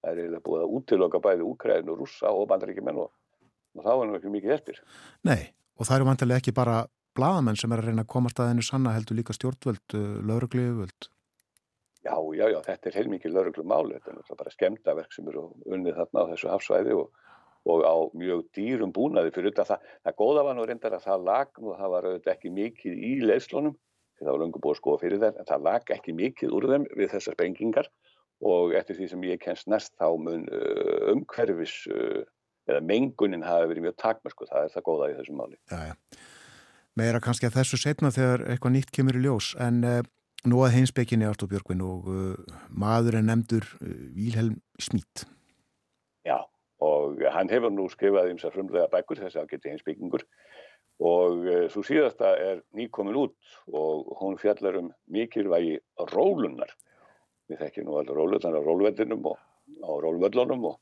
það er búið að útiloka bæði Úkræðin og Rússa og bandaríkjumenn og, og þá er nú ekki mikið eftir. Nei, og það eru vantilega ekki bara bladamenn sem er að reyna að koma staðinu sanna heldur líka stjórnvöld, laurugliðuvöld. Já, já, þetta er heilmikið lauruglu máli, þetta er náttúrulega bara skemdaverk sem eru unnið þarna á þessu hafsvæði og, og á mjög dýrum búnaði fyrir þetta. Það, það góða var nú reyndar að það lag og það var auðvitað ekki mikið í leiðslónum, það var lungu búið að skoða fyrir það, en það lag ekki mikið úr þeim við þessar sprengingar og eftir því sem ég kennst næst þá mun uh, umhverfis uh, eða mengunin hafi verið mjög takmörku, það er það góða í þessu máli. Já, já. Meira kannski að þessu setna þegar eitthvað nýtt kemur í ljós, en uh, nú að heimsbygginni Artur Björgvin og uh, maður er nefndur uh, Vílhelm Smít. Já, og hann hefur nú skrifað um þessar frumlega bækur, þessi ágætti heimsbyggingur og svo síðasta er nýkomin út og hún fjallar um mikilvægi rólunar. Við þekkjum nú alveg rólunar á rólvellinum og á rólvöllunum og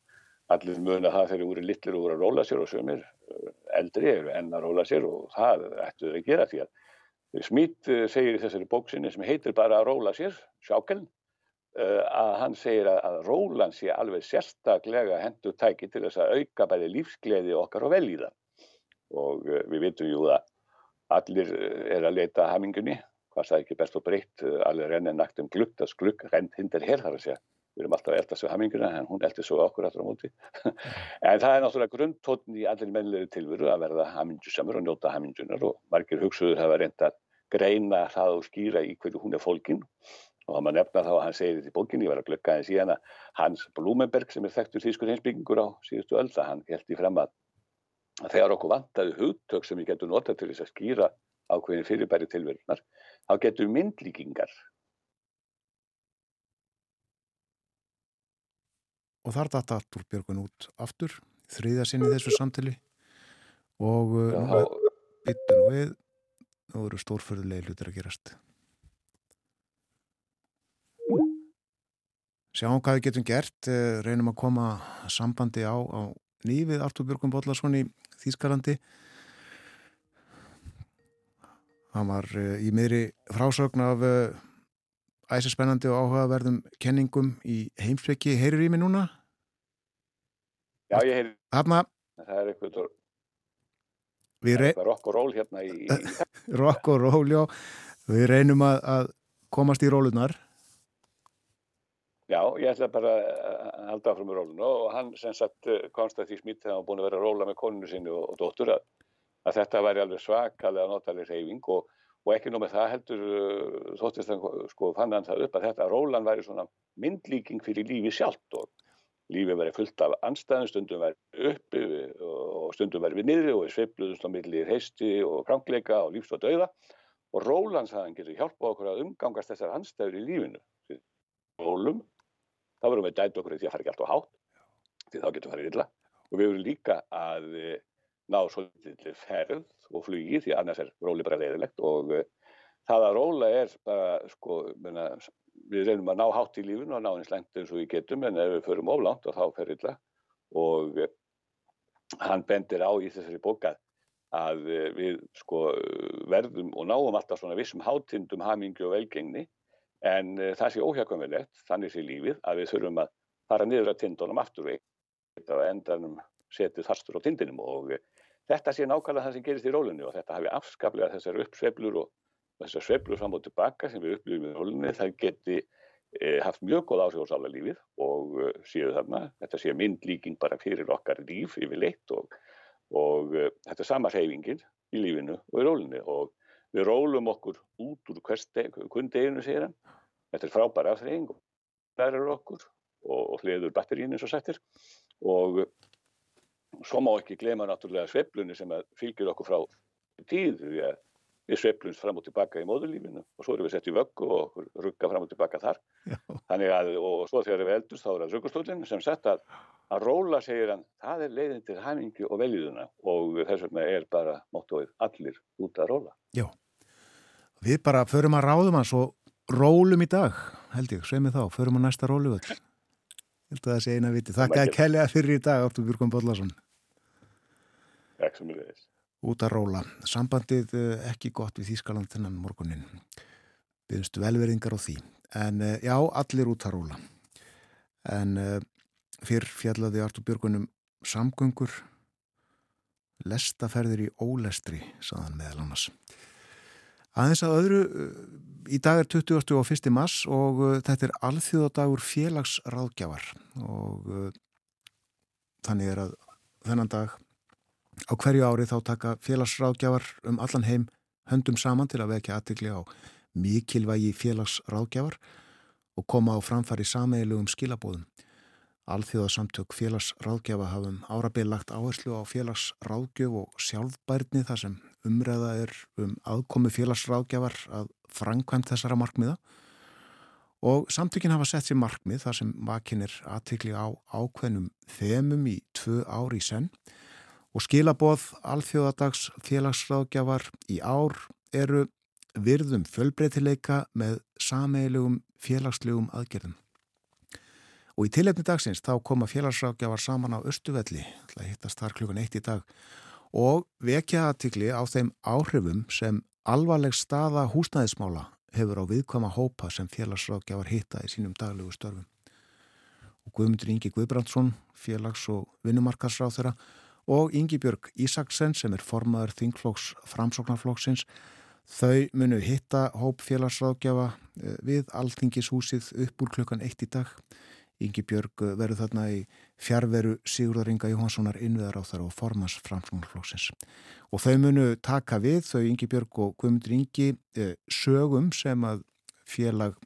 allir mun að það fyrir úr litlir úr að róla sér og sömur eldri eru enn að róla sér og það ættu þau að gera því að Smít segir í þessari bóksinni sem heitir bara að róla sér, sjákeln, að hann segir að rólan sé alveg sérstaklega hendur tæki til þess að auka bæði lífsgleði okkar og velíða og við vitum jú að allir er að leita hamingunni, hvað það ekki best og breytt, allir renni nakt um glugg, það sklugg, renn hindir hér þar að segja við erum alltaf að elda svo haminguna en hún eldi svo okkur allra á móti. En það er náttúrulega grundtóttin í allir mennlegu tilveru að verða hamingjusamur og njóta hamingunar og margir hugsuður hafa reynda að greina það og skýra í hverju hún er fólkin og það maður nefna þá að hann segir þetta í bókinni, ég var að glögga aðeins í hana Hans Blumenberg sem er þekktur þýskur heimsbyggingur á síðustu öll það hann held í fram að, að þegar okkur vantaði hugtök sem við getum notað til þess að skýra ákveðin fyrirbæri tilverunar þá getum myndlíkingar og þar datta Artur Björgun út aftur, þriðja sinni þessu samtili og byttu nú við og eru stórförðulegi hlutir að gerast. Sjáum hvað við getum gert, reynum að koma sambandi á, á nýfið Artur Björgun Bóllarsson í Þýskalandi. Hann var í miðri frásögn af æsispennandi og áhugaverðum kenningum í heimfleki. Heyrir í mig núna? Já, ég heyrir. Hanna? Það er eitthvað, rey... eitthvað rock og roll hérna í... rock og roll, já. Við reynum að, að komast í rólunar. Já, ég ætla bara að halda áfram með rólunu og hann sem sagt komst að því smýtt þegar hann búin að vera að róla með koninu sinni og, og dóttur að, að þetta væri alveg svakalega notalega reyfing og og ekki nóg með það heldur þóttist hann sko fann hann það upp að þetta rólan væri svona myndlíking fyrir lífi sjálft og lífi væri fullt af anstæðum, stundum væri uppi og stundum væri við niðri og við sveifluðumst á milli heisti og krankleika og lífs og dauða. Og rólan sagðan getur hjálpað okkur að umgangast þessar anstæður í lífinu. Rólum, þá verðum við dætt okkur því að fara ekki alltaf hátt, því þá getur farið illa. Og við verðum líka að ná svolítið ferð og flugi því annars er róli bara leiðilegt og uh, það að róla er bara sko, menna, við reynum að ná hátt í lífun og ná eins lengt eins og við getum en ef við förum oflánt og þá fer illa. Og hann bendir á í þessari bókað að uh, við sko verðum og náum alltaf svona vissum hátindum hamingi og velgengni. En það sé óhjákvæmilegt, þannig sé lífið að við þurfum að fara niður að tindunum afturveg og endanum setið fastur á tindinum. Og þetta sé nákvæmlega það sem gerist í rólunni og þetta hafi afskaplega þessar uppsveiflur og þessar sveiflur fram og tilbaka sem við upplifum í rólunni það geti e, haft mjög góð áhrif á sála lífið og e, séu þarna, þetta sé myndlíking bara fyrir okkar líf yfirleitt og, og e, þetta er sama hreyfingin í lífinu og í rólunni og við rólum okkur út úr kundeginu segir hann, þetta er frábæra afþreying og er okkur og, og hliður batterín eins og sættir og svo má ekki glema náttúrulega sveiflunni sem fylgir okkur frá tíð því að við sveiflumst fram og tilbaka í móðurlífinu og svo erum við sett í vöggu og rugga fram og tilbaka þar. Að, og svo þegar við eldust þá er það ruggustólinn sem sett að að róla segir hann, það er leiðin til hamingi og veljiðuna og þess vegna er bara móttóið allir út að róla. Já, við bara förum að ráðum hans og rólum í dag held ég, sveimi þá, förum að næsta róluvöld held að það sé eina viti Þakka að kellega fyrir í dag, Ártur Björgum Bollarsson Takk sem er þess út að róla. Sambandið ekki gott við Þýskaland þennan morgunin. Byðumstu velverðingar á því. En já, allir út að róla. En fyrr fjallaði Artur Björgunum samgöngur. Lestaferðir í ólestri, saðan meðal annars. Aðeins að öðru, í dag er 20. og 1. mass og þetta er alþjóðadagur félagsráðgjafar og þannig er að þennan dag á hverju ári þá taka félagsráðgjafar um allan heim höndum saman til að vekja aðtikli á mikilvægi félagsráðgjafar og koma á framfari sameilugum skilabóðum. Alþjóðasamtök félagsráðgjafa hafum árabil lagt áherslu á félagsráðgjöf og sjálfbærni þar sem umræða er um aðkomi félagsráðgjafar að framkvæmt þessara markmiða og samtökin hafa sett sér markmið þar sem vakinir aðtikli á ákveðnum þemum í tvö ári senn og skilaboð alþjóðadags félagsráðgjafar í ár eru virðum fjölbreytileika með sameilugum félagslegum aðgerðum. Og í tilefni dagsins þá koma félagsrákjafar saman á Östuvelli, það hittast þar klukkan eitt í dag, og vekja aðtikli á þeim áhrifum sem alvarleg staða húsnæðismála hefur á viðkvama hópa sem félagsrákjafar hitta í sínum daglegu störfum. Og Guðmundur Ingi Guðbrandsson, félags- og vinnumarkarsráð þeirra, og Ingi Björg Ísaksen sem er formaður þingflóks framsóknarflóksins, þau munu hitta hóp félagsrákjafa eh, við Alþingishúsið upp úr klukkan eitt í dag Ingi Björg verður þarna í fjárveru Sigurðaringa Jóhanssonar innviðar á þar og formans framsóknarflóksins. Og þau munu taka við, þau Ingi Björg og Guðmundur Ingi, eh, sögum sem að félag,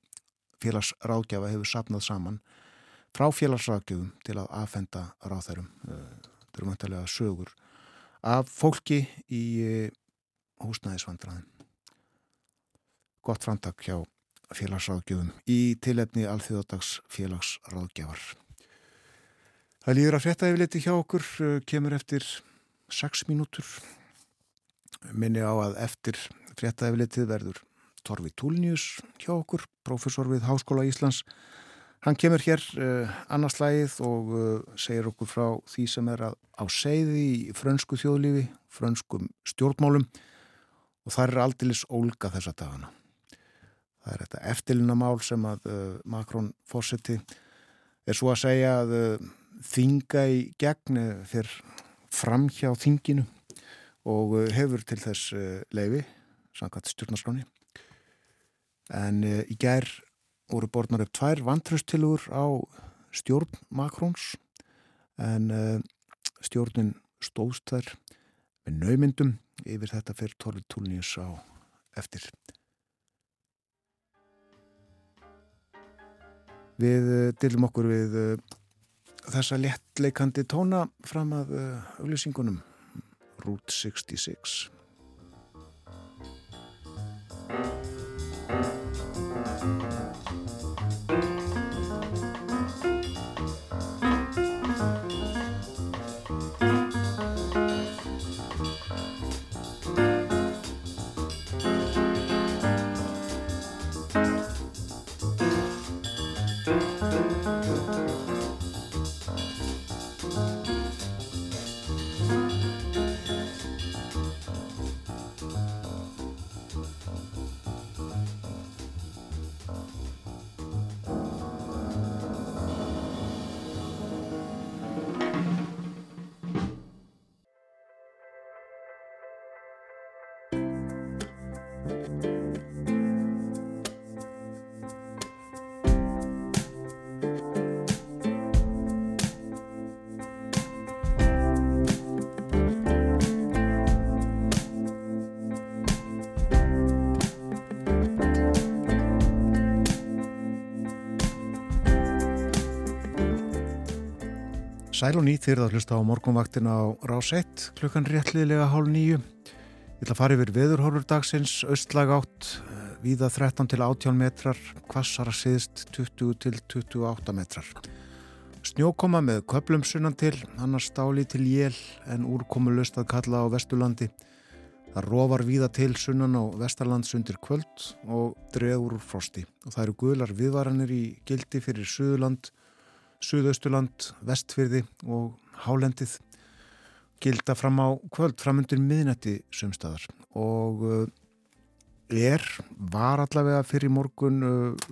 félagsráðgjafa hefur sapnað saman frá félagsráðgjöfum til að aðfenda ráðærum. Eh, þetta eru möntilega sögur af fólki í eh, húsnæðisvandraðin. Gott framtak hjá félagsráðgjöfum í tilefni alþjóðdags félagsráðgjafar. Það líður að frétta yfirleiti hjá okkur, uh, kemur eftir 6 mínútur. Minni á að eftir frétta yfirleitið verður Torfi Túlnius hjá okkur, profesor við Háskóla Íslands. Hann kemur hér uh, annarslægið og uh, segir okkur frá því sem er að á segði í frönsku þjóðlífi, frönskum stjórnmálum og það er aldilis ólga þessa dagana. Það er þetta eftirluna mál sem að uh, Makrón fórseti er svo að segja að þinga í gegn uh, fyrr fram hjá þinginu og hefur til þess leifi, samkvæmt stjórnarskráni. En í gær voru borðnar upp tvær vantröstilugur á stjórn Makróns en stjórnin stóðst þær með naumyndum yfir þetta fyrir Torri Túlnius á eftir. Við uh, dilum okkur við uh, þessa léttleikandi tóna fram að uh, auglýsingunum Route 66. Sæl og nýtt þeirra að hlusta á morgunvaktin á rás 1 klukkan réttliðlega hálf nýju. Ég ætla að fara yfir veðurhorfur dagsins, austlag átt, víða 13 til 18 metrar, kvassara siðst 20 til 28 metrar. Snjókoma með köplum sunnan til, annars stáli til jél en úrkomu löst að kalla á Vesturlandi. Það róvar víða til sunnan á Vestarlands undir kvöld og dregur úr frosti. Og það eru guðlar viðvaranir í gildi fyrir Suðurland, Suðausturland, Vestfyrði og Hálendið gilda fram á kvöld, framundir miðnætti sumstaðar og uh, er, var allavega fyrir morgun uh,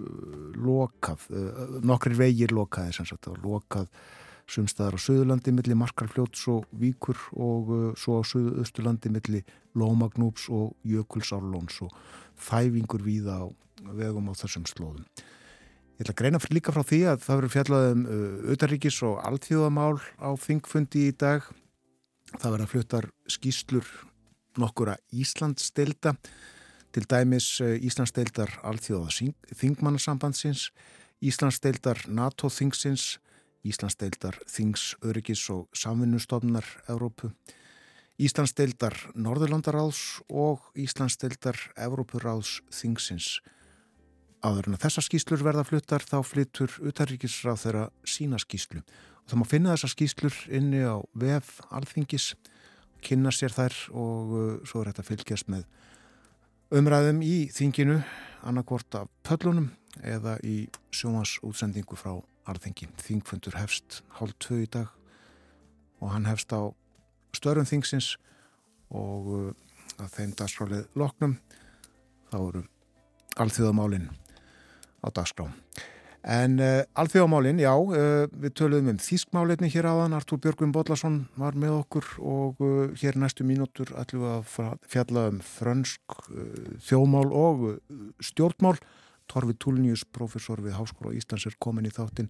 lokað, uh, nokkri vegir lokaði sem sagt lokað sumstaðar á Suðurlandi milli Markarfljóts og Víkur og uh, svo á Suðausturlandi milli Lómagnúps og Jökulsárlóns og þæfingur víða á vegum á þessum slóðum. Ég ætla að greina líka frá því að það verður fjallað um uh, auðaríkis og alltíðamál á þingfundi í dag. Það verður fluttar skýslur nokkura Íslandsdelda til dæmis uh, Íslandsdeldar alltíðaða þingmannasambandsins, Íslandsdeildar NATO-þingsins, Íslandsdeildar Þings, Öryggis og Samvinnustofnar Evrópu, Íslandsdeildar Norðurlandaráðs og Íslandsdeildar Evrópuráðs Þingsins. Áður en að þessar skýslur verða fluttar þá flyttur utaríkisráð þeirra sína skýslu. Og það má finna þessar skýslur inni á vef alþingis, kynna sér þær og uh, svo er þetta fylgjast með umræðum í þinginu annarkvort af pöllunum eða í sjómas útsendingu frá alþengi. Þingfundur hefst hálf tvö í dag og hann hefst á störum þingsins og uh, að þeim dagskrálið loknum þá eru alþjóðamálinn á dagskrá. En uh, alþjóðamálinn, já, uh, við töluðum um þískmálinni hér áðan, Artúr Björgvin Bodlason var með okkur og uh, hér næstu mínútur ætlum við að fjalla um frönsk þjóðmál og stjórnmál Torfi Túlnius, professor við Háskóla Íslands er komin í þáttinn.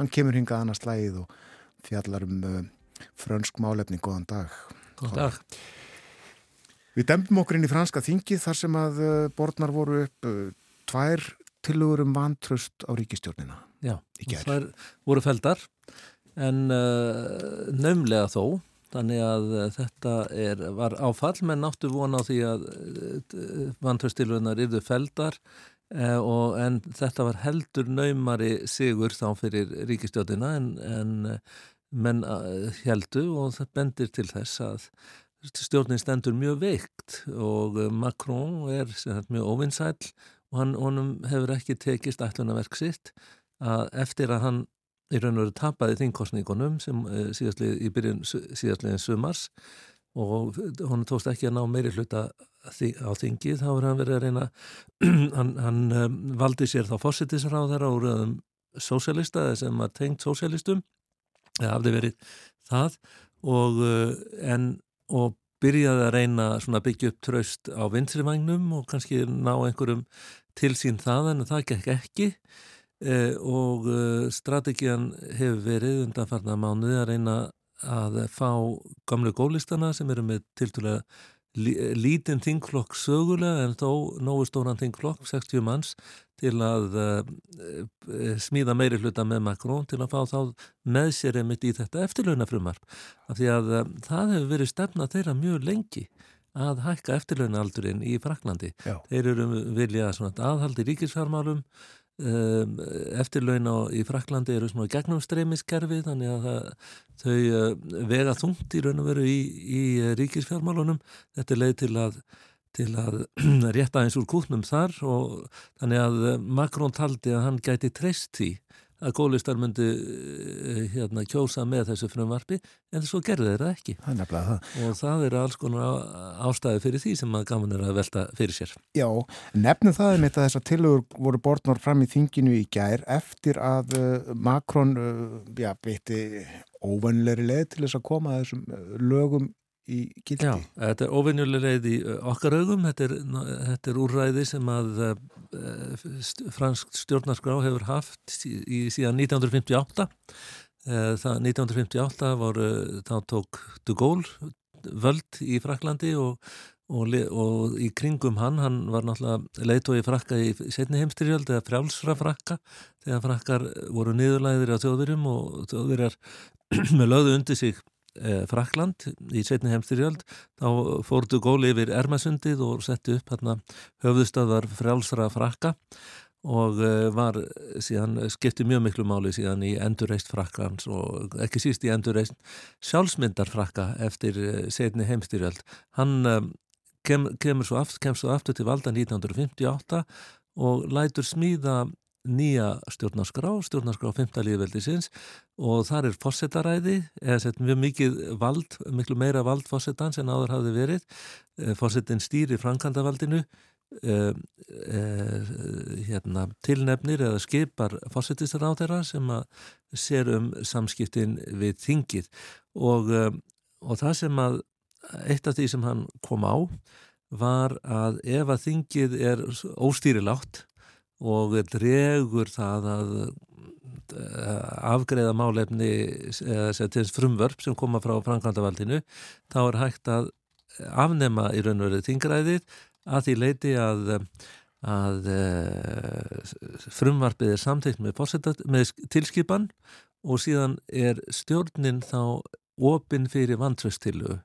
Hann kemur hingað annars lægið og fjallar um frönsk málefni. Góðan dag. Góðan dag. Við dempum okkur inn í franska þingi þar sem að borðnar voru upp tvær tilugur um vantröst á ríkistjórnina. Já, þær voru feldar en uh, nömlega þó. Þannig að uh, þetta er, var áfall menn áttu vona á því að uh, vantröstilunar yfir feldar Uh, og, en þetta var heldur naumari sigur þá fyrir ríkistjóðina en, en menn heldu og það bendir til þess að stjórnin stendur mjög veikt og Macron er sagt, mjög óvinnsæl og hann honum hefur ekki tekist ætlunarverk sitt að eftir að hann í raun og veru tapaði þingkostningunum sem uh, síðastlið í byrjun síðastliðin sumars og hann tókst ekki að ná meiri hluta á þingi þá er hann verið að reyna hann, hann um, valdi sér þá fósittisráðara úr um, sósjalista sem var tengt sósjalistum eða hafði verið það og, uh, en, og byrjaði að reyna að byggja upp tröst á vinstrivagnum og kannski ná einhverjum til sín það en það gekk ekki. Eh, og uh, strategian hefur verið undan farna mánuði að reyna að fá gamlu gólistana sem eru með tiltúlega lítinn þingflokk sögulega en þó nógu stóran þingflokk, 60 manns til að uh, smíða meiri hluta með Macron til að fá þá með sér einmitt í þetta eftirlaunafrumar af því að uh, það hefur verið stefna þeirra mjög lengi að hækka eftirlaunaaldurinn í Fraklandi. Já. Þeir eru viljað aðhaldi ríkisfjármálum Um, eftirlaun á í Fraklandi eru svona gegnumstreymiskerfi þannig að það, þau uh, vega þungt í raun og veru í, í ríkisfjármálunum þetta er leið til að, til að rétta eins úr kútnum þar og þannig að Makrón taldi að hann gæti treyst því að góðlistar myndi eh, hérna, kjósa með þessu frumvarfi en svo gerði þeirra ekki. Það og það er alls konar ástæði fyrir því sem að gaman er að velta fyrir sér. Já, nefnum það er mitt að þessar tilugur voru bortnár fram í þinginu í gær eftir að uh, Makrón uh, já, veitti óvannilegri leið til þess að koma að þessum lögum í gildi. Já, þetta er ofinjuleg reyð í okkar augum, þetta er, þetta er úrræði sem að uh, fransk stjórnarskrá hefur haft í síðan 1958. Uh, það 1958 voru, þá tók de Gaulle völd í Fraklandi og, og, og í kringum hann, hann var náttúrulega leitói frakka í setni heimstyrjöld eða frjálsra frakka þegar frakkar voru niðurlæðir á þjóðverjum og þjóðverjar með lögðu undir sig eh, Frakland í setni heimstyrjöld þá fórtu góli yfir Ermasundið og setti upp hérna höfðustöðar frjálsra frakka og eh, var síðan skipti mjög miklu máli síðan í endurreist frakkans og ekki síst í endurreist sjálfsmyndar frakka eftir eh, setni heimstyrjöld hann eh, kem, kemur svo aftur, svo aftur til valda 1958 og lætur smíða nýja stjórnarskrá, stjórnarskrá 5. líðveldisins og þar er fósettaræði, eða sett mjög mikið vald, miklu meira vald fósettans en áður hafði verið. Eh, Fósettin stýri frankandavaldinu uh, uh, hérna, tilnefnir eða skipar fórsetistur á þeirra sem að sér um samskiptin við þingið og, um, og það sem að eitt af því sem hann kom á var að ef að þingið er óstýrilátt og dregur það að afgreða málefni eða frumvörp sem koma frá framkvæmdavaldinu þá er hægt að afnema í raun og verið þingræðið að því leiti að, að frumvarpið er samtitt með, með tilskipan og síðan er stjórnin þá opinn fyrir vantröstilu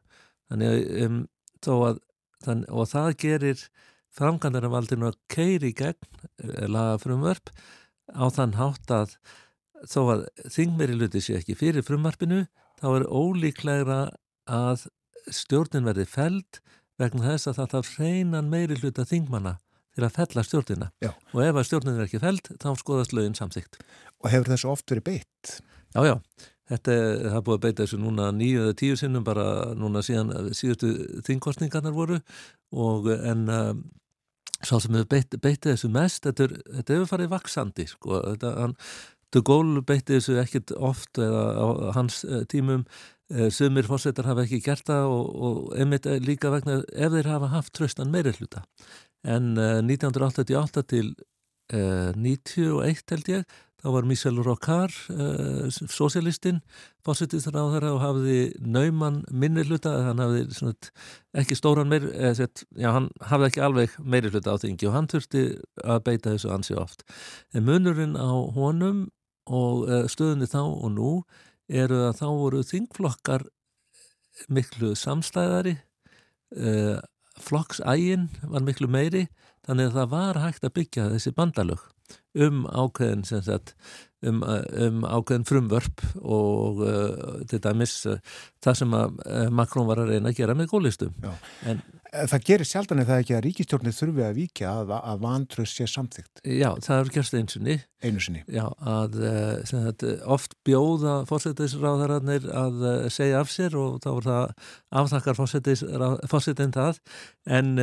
um, og það gerir framkvæmdarvaldinu að keiri gegn laga frumvarp á þann hátt að þó að þingmeri luti sé ekki fyrir frumvarpinu þá er ólíklegra að stjórnin verði feld vegna þess að það þarf hreinan meiri hluta þingmanna til að fella stjórnina Já. og ef að stjórnin er ekki feld þá skoðast lögin samþygt. Og hefur þessu oft verið beitt? Já, já. Þetta er búið að beita þessu núna nýju eða tíu sinnum bara núna síðan síðustu þingkostningarnar voru og en sá sem hefur beit, beitið þessu mest, þetta, hefur farið vaksandi sko, þetta, hann, De Gaulle beitið þessu ekkit oft eða á hans tímum. Sumir fórsetar hafa ekki gert það og, og einmitt líka vegna ef þeir hafa haft tröstan meiri hluta en uh, 1988 til uh, 91 held ég þá var Michel Rocard uh, sosialistinn fórsettistur á þeirra og hafði nauman minni hluta hann hafði svona, ekki stóran meiri set, já, hann hafði ekki alveg meiri hluta á þingi og hann þurfti að beita þessu ansi oft. En munurinn á honum og stöðunni þá og nú eru að þá voru þingflokkar miklu samstæðari uh, flokksægin var miklu meiri þannig að það var hægt að byggja þessi bandalög um ákveðin sagt, um, um ákveðin frumvörp og uh, til dæmis uh, það sem að Makrón var að reyna að gera með góðlistum en Það gerir sjaldan eða ekki að ríkistjórnir þurfi að víkja að, að vantröst sé samþygt. Já, það er gerst einsunni. Einu sinni. Já, að sagt, oft bjóða fórsettisráðararnir að segja af sér og þá er það aftakkar fórsettin það en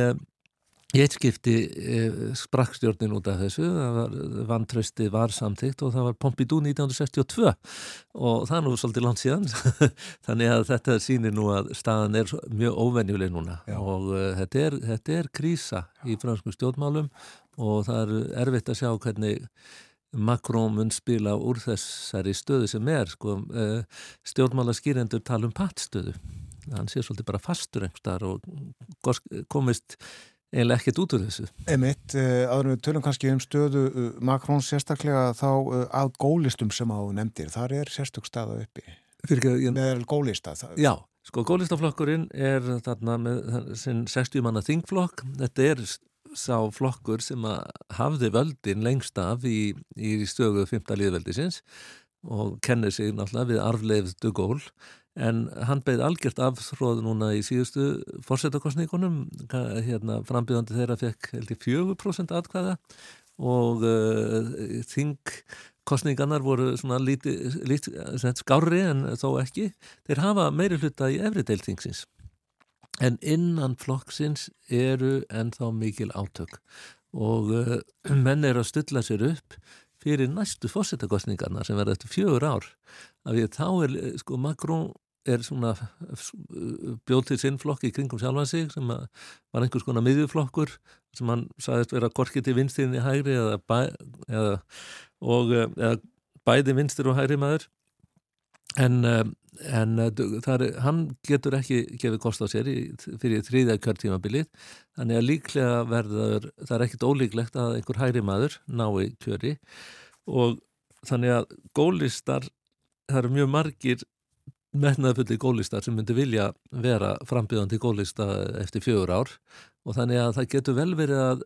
Í eitt skipti eh, sprakk stjórnin út af þessu, var, vantrösti var samtíkt og það var Pompidou 1962 og það er nú svolítið langt síðan, þannig að þetta sýnir nú að staðan er mjög óvenjuleg núna. Já. og uh, þetta, er, þetta er krísa í fransku stjórnmálum og það er erfitt að sjá hvernig Macron mun spila úr þessari stöðu sem er, sko, uh, stjórnmála skýrendur tala um pattstöðu, hann sé svolítið bara fastur einhver og komist eiginlega ekkert út úr þessu. Emitt, aðrum við tölum kannski um stöðu Makrón sérstaklega þá að gólistum sem á nefndir, þar er sérstök staða uppi Fyrir, með gólista. Já, sko gólistaflokkurinn er þarna með sinn 60 manna þingflokk, þetta er sá flokkur sem að hafði völdin lengst af í, í stögu 5. liðveldisins og kennir sig náttúrulega við arfleifð Dugól en hann beigð algjört afþróð núna í síðustu fórsetakostningunum hérna frambjöðandi þeirra fekk held í 4% atkvæða og uh, þingkostningarnar voru svona lítið lít, skári en þó ekki. Þeir hafa meiri hluta í efri deiltingsins en innan flokksins eru ennþá mikil átök. Og uh, menn er að stulla sér upp fyrir næstu fórsetakostningarna sem verða eftir fjögur ár af því að þá er, sko, Macron er svona bjóð til sinn flokk í kringum sjálfan sig sem var einhvers konar miðjuflokkur sem hann sagðist vera korkið til vinstirinn í hægri eða, bæ, eða, og, eða bæði vinstir og hægri maður. En, en er, hann getur ekki gefið kost á sér í, fyrir þrýðja kjörtímabilið. Þannig að líklega verður það er ekkit ólíklegt að einhver hægri maður nái kjöri. Og þannig að gólistar það eru mjög margir metnaðfulli gólistar sem myndi vilja vera frambjöðandi gólista eftir fjögur ár og þannig að það getur vel verið að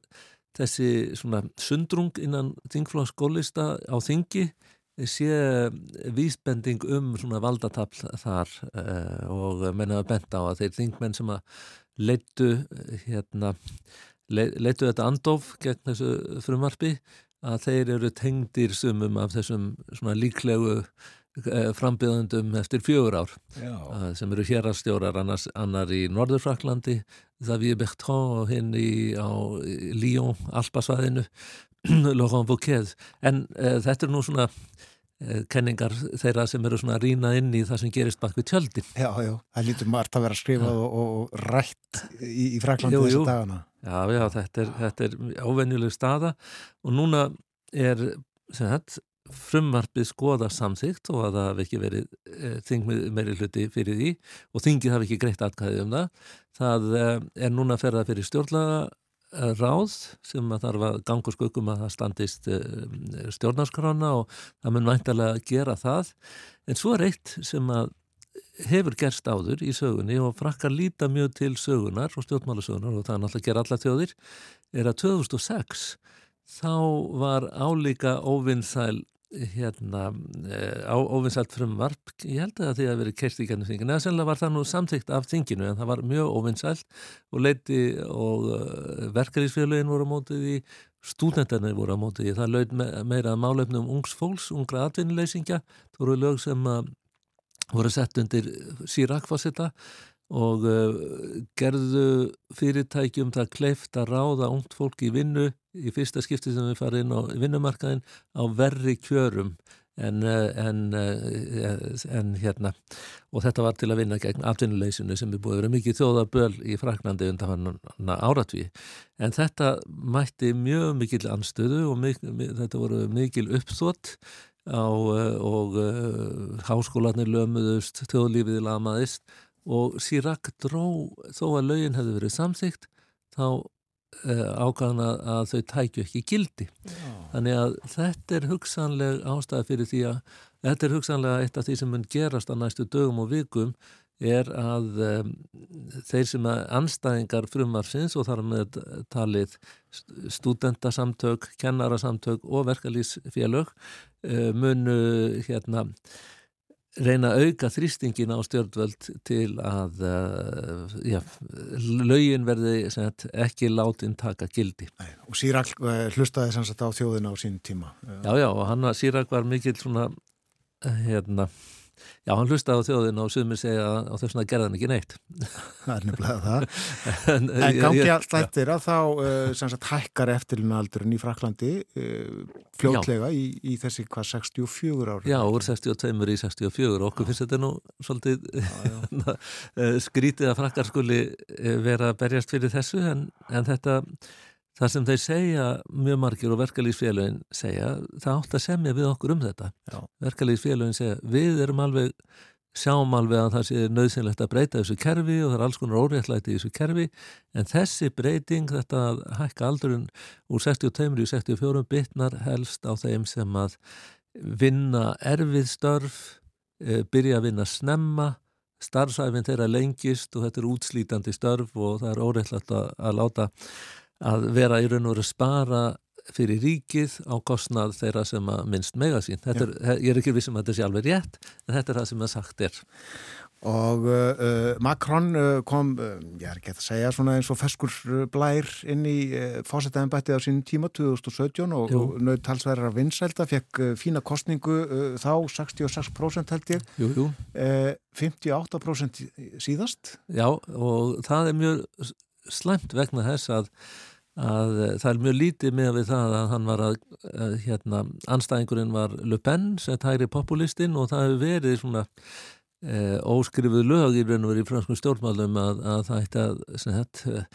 þessi svona sundrung innan þingflokks gólista á þingi sé vísbending um svona valdatafl þar uh, og mennaða benda á að þeir þingmenn sem að leittu hérna leittu þetta andof gegn þessu frumarfi að þeir eru tengdir sumum af þessum svona líklegu eh, frambjöðundum eftir fjögur ár Já. eh, sem eru hérastjórar annars, annar í Norðurfraklandi Xavier Bertrand og hinn í, á Lyon, Alpasvæðinu Laurent Bouquet en uh, þetta er nú svona uh, kenningar þeirra sem eru svona að rýna inn í það sem gerist bak við tjöldin Já, já, það lítur margt að vera skrifað og, og rætt í, í Fraklandi jú. dagana. Já, já, þetta er, er óvenjuleg staða og núna er sem þetta frumvarpið skoða samþygt og að það hafi ekki verið e, þing meiri hluti fyrir því og þingið hafi ekki greitt atkæði um það. Það e, er núna ferðað fyrir stjórnlaga ráð sem að þarf að ganga skökum að það standist e, stjórnarskrána og það mun væntalega gera það. En svo er eitt sem að hefur gerst áður í sögunni og frakkar líta mjög til sögunar og stjórnmálasögunar og það er náttúrulega að gera alla þjóðir er að 2006 þá var álíka óvinnsæl hérna eh, á óvinnsælt frumvarp. Ég held að því að verið kerst í gennum þinginu. Eða sennilega var það nú samþygt af þinginu en það var mjög óvinnsælt og leiti og uh, verkarísfélögin voru á mótið í stúdentarnir voru á mótið í það laud me meira að málefnum ungs fólks, ungra atvinnuleysingja. Það voru lög sem að voru sett undir sírakfassita og uh, gerðu fyrirtækjum það kleift að ráða ungt fólk í vinnu í fyrsta skipti sem við farum inn á vinnumarkaðin á verri kjörum en, uh, en, uh, en hérna. Og þetta var til að vinna gegn aftinnuleysinu sem er búið að vera mikið þjóðaböl í Fraklandi undan áratví en þetta mætti mjög mikil anstöðu og mik þetta voru mikil uppþótt á, og háskólanir lömuðust, þjóðlífið lamaðist og Sýrak dró þó að lögin hefði verið samþygt þá uh, ákvæðan að, að þau tækju ekki gildi. Já. Þannig að þetta er hugsanleg ástæði fyrir því að þetta er hugsanlega eitt af því sem mun gerast á næstu dögum og vikum er að um, þeir sem að anstæðingar frumarsins og þar með talið stúdentasamtök, kennarasamtök og verkalýsfélög uh, munu hérna reyna að auka þrýstingin á stjórnvöld til að uh, já, lögin verði sagt, ekki látin taka gildi. Nei, og Sýrak uh, hlustaði sannsagt á þjóðina á sín tíma. Já, já, og hann Sýrak var mikill svona, hérna, já, hann hlustaði á þjóðina og sumir segja að þess vegna gerði hann ekki neitt. Það er nefnilega það. en, en gangi allt þættir að þá uh, sannsagt hækkar eftirlunaldurinn í Fraklandi fljótlega í, í þessi hvað 64 ára. Já, úr 62 í 64 og okkur finnst þetta nú svolítið já, já. skrítið að frakkar skuli vera berjast fyrir þessu en, en þetta Það sem þeir segja, mjög margir og verkalýsfélagin segja, það átt að semja við okkur um þetta. Verkalýsfélagin segja, við erum alveg, sjáum alveg að það sé nöðsynlegt að breyta þessu kerfi og það er alls konar óréttlæti í þessu kerfi, en þessi breyting, þetta hækka aldurinn úr 62 í 64 bitnar helst á þeim sem að vinna erfið störf, byrja að vinna snemma, starfsæfinn þeirra lengist og þetta er útslítandi störf og það er óréttlætt að, að láta að vera í raun og veru spara fyrir ríkið á kostnað þeirra sem að minnst mega sín. Er, ég er ekki vissum að þetta sé alveg rétt, en þetta er það sem að sagt er. Og uh, Macron uh, kom, uh, ég er ekki að segja svona eins og feskur blær inn í fósættaðanbættið á sínum tíma 2017 og, og nöð talsverðar vinsælda, fekk fína kostningu þá 66% held ég, jú, jú. 58% síðast. Já og það er mjög slæmt vegna þess að, að það er mjög lítið með við það að hann var að, að hérna, anstæðingurinn var Le Pen sem tæri populistinn og það hefur verið svona e, óskrifuð lög í raun og verið í franskum stjórnmálum að, að það ætti að,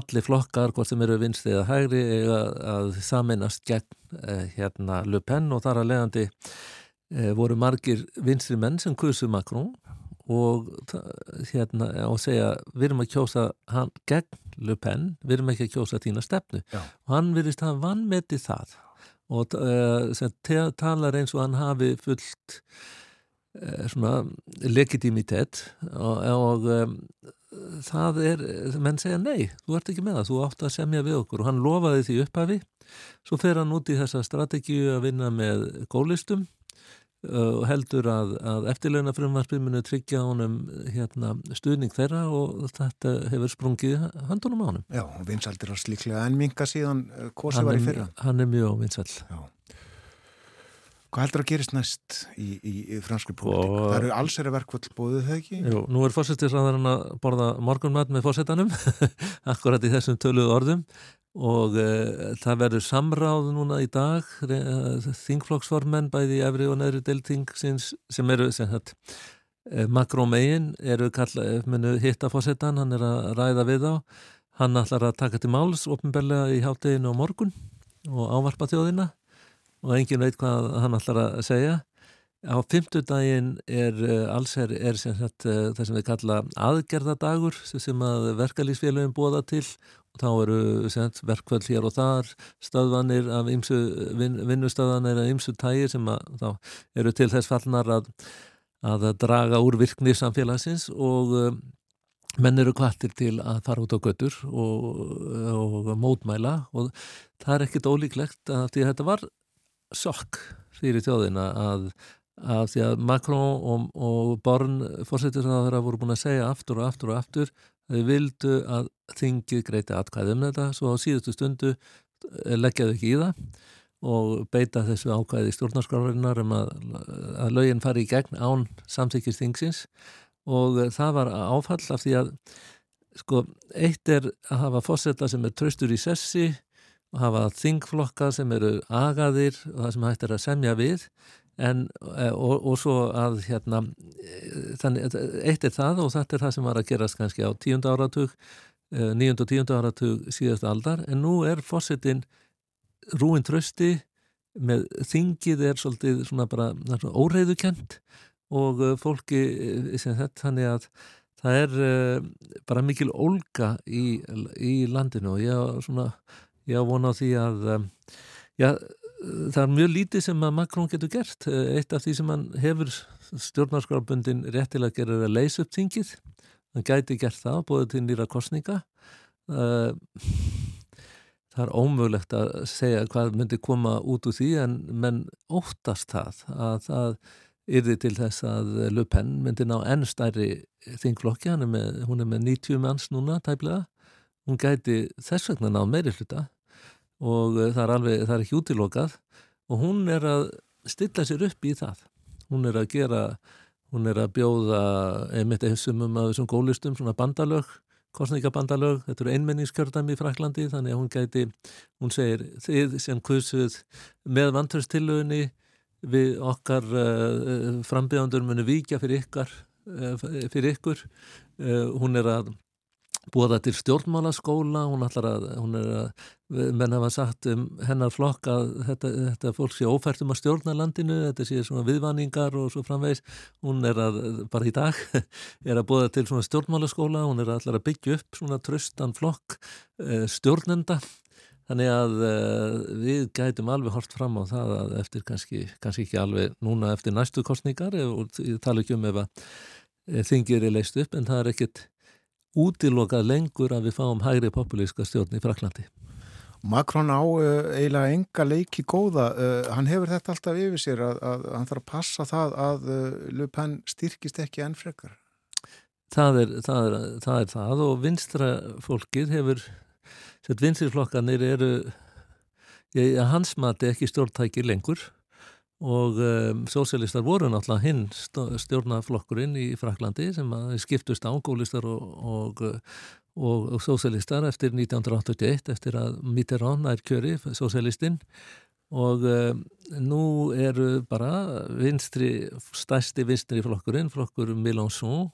allir flokkar, hvort sem eru vinst eða hægri, að saminast gegn e, hérna Le Pen og þar að leiðandi e, voru margir vinstri menn sem kursu Macron og hérna og segja við erum að kjósa hann gegn Le Pen, við erum ekki að kjósa þína stefnu. Já. og hann virðist að vannmeti það. Og uh, talar eins og hann hafi fullt uh, svona legitimitet. Og, og um, það er, menn segja nei, þú ert ekki með það, þú átt að semja við okkur. Og hann lofaði því upphafi. Svo fer hann út í þessa strategíu að vinna með gólistum og heldur að, að eftirleina frumvarpið muni tryggja honum hérna, stuðning þeirra og þetta hefur sprungið höndunum á honum. Já, vinsaldir á slíklega en minga síðan kosi var í fyrra. Hann er mjög vinsall. Já. Hvað heldur að gerist næst í, í, í franskri pólitík? Og- Það eru allsera verkvöld bóðið þau ekki? Jú, nú er fórsetisræðarinn að borða morgunmat með fórsetanum, akkurat í þessum töluðu orðum og uh, það verður samráð núna í dag, uh, þingflokksformenn bæði efri og neðri deltingsins sem eru, sem þetta, uh, Macron megin eru kalla, munu hitta fórsetan, hann er að ræða við á, hann ætlar að taka til máls opinberlega í hátteginu á morgun og ávarpa þjóðina og engin veit hvað hann ætlar að segja. Á fymtudaginn er uh, alls er, sem sagt, það sem við kalla aðgerðadagur sem að verkalýsfélagin bóða til og þá eru sagt, verkvöld hér og þar, stöðvanir af ymsu, vin, vinnustöðvanir af ymsu tægir sem að, eru til þess fallnar að, að draga úr virkni samfélagsins og uh, menn eru kvartir til að fara út á göttur og, og mótmæla og það er ekkit ólíklegt að því að þetta var sjokk fyrir þjóðina að, að því að Macron og, og Born fórsetisraðara voru búin að segja aftur og aftur og aftur að þau vildu að þingið greiti atkvæði um þetta. Svo á síðustu stundu eh, leggjaðu ekki í það og beita þessu ákvæði stjórnarskrárinnar um að, að lögin fari í gegn án samþykist þingsins. Og það var áfall af því að sko, eitt er að hafa fórseta sem er traustur í sessi og hafa þingflokka sem eru agaðir og það sem hægt er að semja við en, eh, og, og svo að hérna, eh, þannig, eitt er það og þetta er það sem var að gerast kannski á tíunda áratug, níund og tíunda áratug síðast aldar, en nú er fórsetin rúin trösti með þingið er svolítið svona bara óreiðukent og fólki sem þetta, þannig að það er bara mikil ólga í, í landinu. Og ég á svona, ég á vona á því að já, það er mjög lítið sem að Macron getur gert. Eitt af því sem hann hefur stjórnarskrárbundin rétt til að leysa upp þingið. Hann gæti gert það, búið til nýra kostninga uh, það er ómögulegt að segja hvað myndi koma út úr því en menn óttast það að það yrði til þess að Le Pen myndi ná enn stærri þingflokki, hún er með 90 manns núna tæplega, hún gæti þess vegna ná meiri hluta og það er alveg, það er ekki útilokað og hún er að stilla sér upp í það. Hún er að gera, hún er að bjóða einmitt einsum um að þessum gólistum, svona bandalög kostningabandalög, þetta eru einmenningskjördæmi í Fraklandi, þannig að hún gæti hún segir, þið sem kusuð með vantröstillögunni við okkar uh, frambjöðandur munu víkja fyrir ykkar uh, fyrir ykkur. Uh, hún er að búa það til stjórnmálaskóla hún, að, hún er að menn hafa sagt um hennar flokk að þetta, þetta fólk sé ófært um að stjórna landinu þetta sé svona viðvanningar og svo framvegs hún er að, bara í dag er að búa til svona stjórnmálaskóla hún er allar að byggja upp svona tröstan flokk stjórnenda Þannig að uh, við gætum alveg hort fram á það að eftir kannski, kannski ekki alveg núna eftir næstu kostningar og ég tala ekki um ef að þingir er leist upp en það er ekkit útilokað lengur að við fáum hægri populíska stjórn í Fraklandi. Macron á uh, eiginlega enga leiki góða. Uh, hann hefur þetta alltaf yfir sér að, að, að hann þarf að passa það að Le Pen styrkist ekki enn frekar. Það er það, er, það, er það og vinstra fólkið hefur Sett vinsirflokkanir eru ég, hans mati ekki stjórntæki lengur og um, sósialistar voru náttúrulega hinn stjórnaflokkurinn í Fraklandi sem skiptust ángólistar og, og, og, og sósialistar eftir 1981 eftir að Mitterrand er kjöri, sósialistinn og um, nú eru bara vinstri, stæsti vinstri flokkurinn, flokkur Mélenchon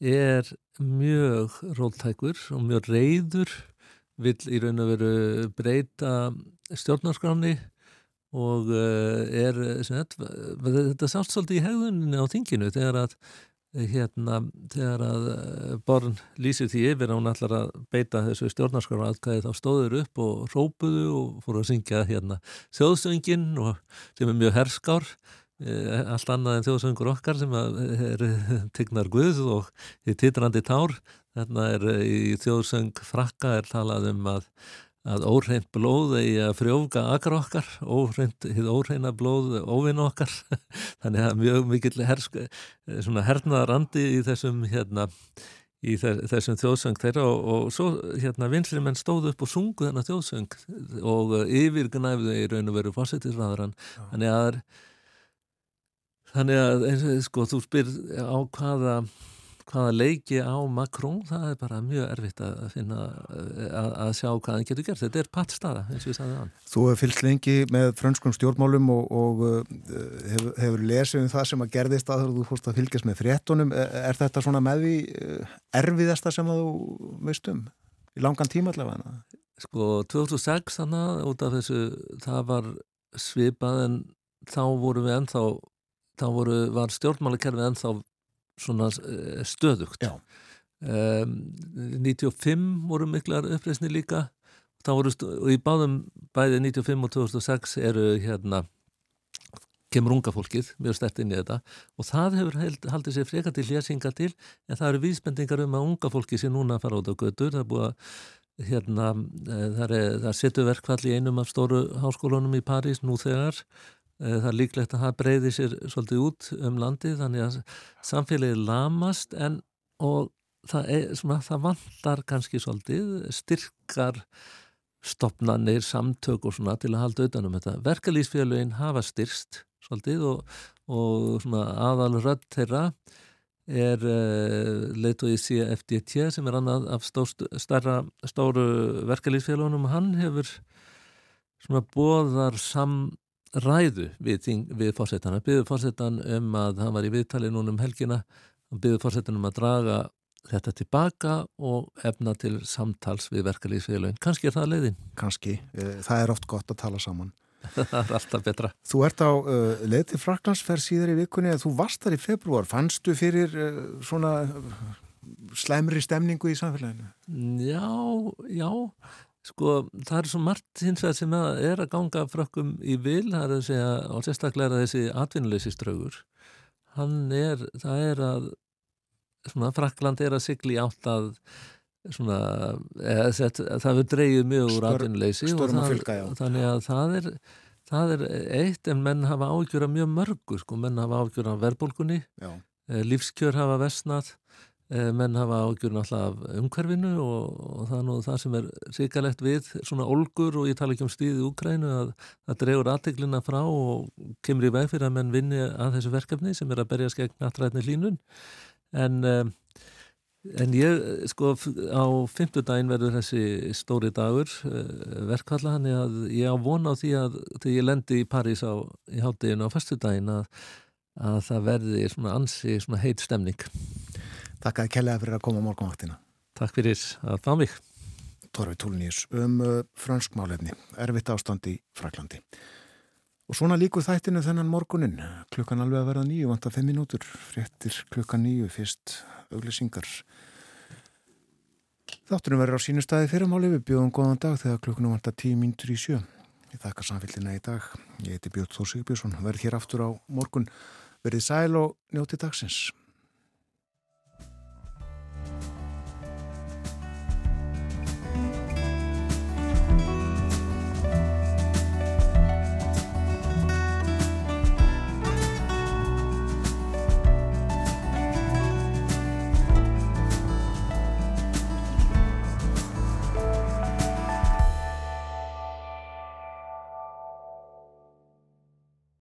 er mjög róltækur og mjög reyður vill í raun og veru breyta stjórnarskráni og er þetta, sást svolítið í hegðunni á þinginu þegar að hérna, þegar að Born lýsir því yfir að hún ætlar að beita þessu stjórnarskrána aðkæði þá stóður upp og rópuðu og fóru að syngja hérna þjóðsöngin og sem er mjög herskár allt annað en þjóðsöngur okkar sem er tignar guð og í titrandi tár. Þarna er í þjóðsöng frakka er talað um að, að óhreint blóð eigi að frjóka akra okkar, óhreint, hið óhreina blóð óvinn okkar. Þannig að mjög mikill hernaðarandi í þessum, hérna, í þessum þjóðsöng þeirra og, og svo hérna vinstri menn stóðu upp og sungu þennan þjóðsöng og yfirgnæfðu í raun og veru fósittisræðaran. Þannig að Þannig að eins og sko, þú spyr á hvaða, hvaða leiki á Macron, það er bara mjög erfitt að finna, að, að sjá hvað hann getur gert. Þetta er pattstaða, eins og ég sagði hann. Þú hefur fylgst lengi með frönskum stjórnmálum og, og uh, hefur, hefur lesið um það sem að gerðist að þú fórst að fylgjast með fréttunum. Er, þetta svona með því uh, erfiðasta sem að þú veist um? Í langan tíma allavega? Sko, 2006 þannig, út af þessu, það var svipað en þá voru við ennþá þá voru, var stjórnmálakerfið ennþá svona eh, stöðugt. Um, 95 voru miklar uppreysni líka. Voru, og í báðum bæði 95 og 2006 eru hérna kemur unga fólkið mjög stert inn í þetta. Og það hefur held, haldið sér freka til lésinga til en það eru vísbendingar um að unga fólkið sé núna að fara út á götur það er búið að hérna, eh, það er, er setu verkvall í einum af stóru háskólunum í París nú þegar það er líklegt að það breyði sér svolítið út um landi þannig að samfélagið lamast en og það, er, svona, það vantar kannski svolítið styrkar stopnannir, samtök og svona til að halda auðvitað um þetta. Verkalýsfélagin hafa styrst svolítið og, og aðal rödd þeirra er uh, eh, leitu í CFDT sem er annað af stóst, starra, stóru verkalýsfélagunum og hann hefur svona bóðar sam ræðu við, við fórsetan hann byggði fórsetan um að hann var í viðtali núna um helgina. Hann byggði fórsetan um að draga þetta tilbaka og efna til samtals við verkalýsfélagin kannski er það leiðin. Kannski, eh, það er oft gott að tala saman. Það er alltaf betra. Þú ert á uh, leið til Fraklandsferð síðar í vikunni að þú varst þar í februar fannstu fyrir uh, svona slemri stemningu í samfélaginu? Já, já Sko það er svo margt hins vegar sem er að ganga frökkum í vil, það er að segja og sérstaklega þessi atvinnuleysisdraugur hann er, það er að svona Frakland er að sigli átt að svona, eða, það verður dreyið mjög úr atvinnuleysi og það, þannig að það er, það er eitt en menn hafa ágjör að mjög mörgu sko, menn hafa ágjör að verðbólkunni, eh, lífskjör hafa vestnað Eh, menn hafa ágjörn alltaf af umhverfinu og, og það er nú það sem er síkalegt við svona olgur og ég tala ekki um stíði í Úkrænu að það drefur aðteglina frá og kemur í veg fyrir að menn vinni að þessu verkefni sem er að berja skegn nattrætni hlínun en, eh, en ég sko á fymtudaginn verður þessi stóri dagur eh, verkvalla hann er að ég á vona á því að þegar ég lendi í París á, í hátteginu á fastudaginn að, að það verði svona ansi svona heit stemning Takk að kellega fyrir að koma morgunvaktina. Takk fyrir að fá mig. Torfi Tólnýrs um uh, fransk málefni, erfitt ástand í Fraklandi. Og svona líkur þættinu þennan morgunin, klukkan alveg að verða nýju, vanta fimm minútur, fréttir klukkan nýju, fyrst auglisingar. Þáttunum verður á sínu staði fyrirmáli, við bjóðum góðan dag þegar klukkunum vanta tíu mínutur í sjö. Ég þakka samfélgina í dag. Ég heiti Björn Þór Sigbjörnsson, verð hér aftur á morgun. Verðið sæl og njóti dagsins.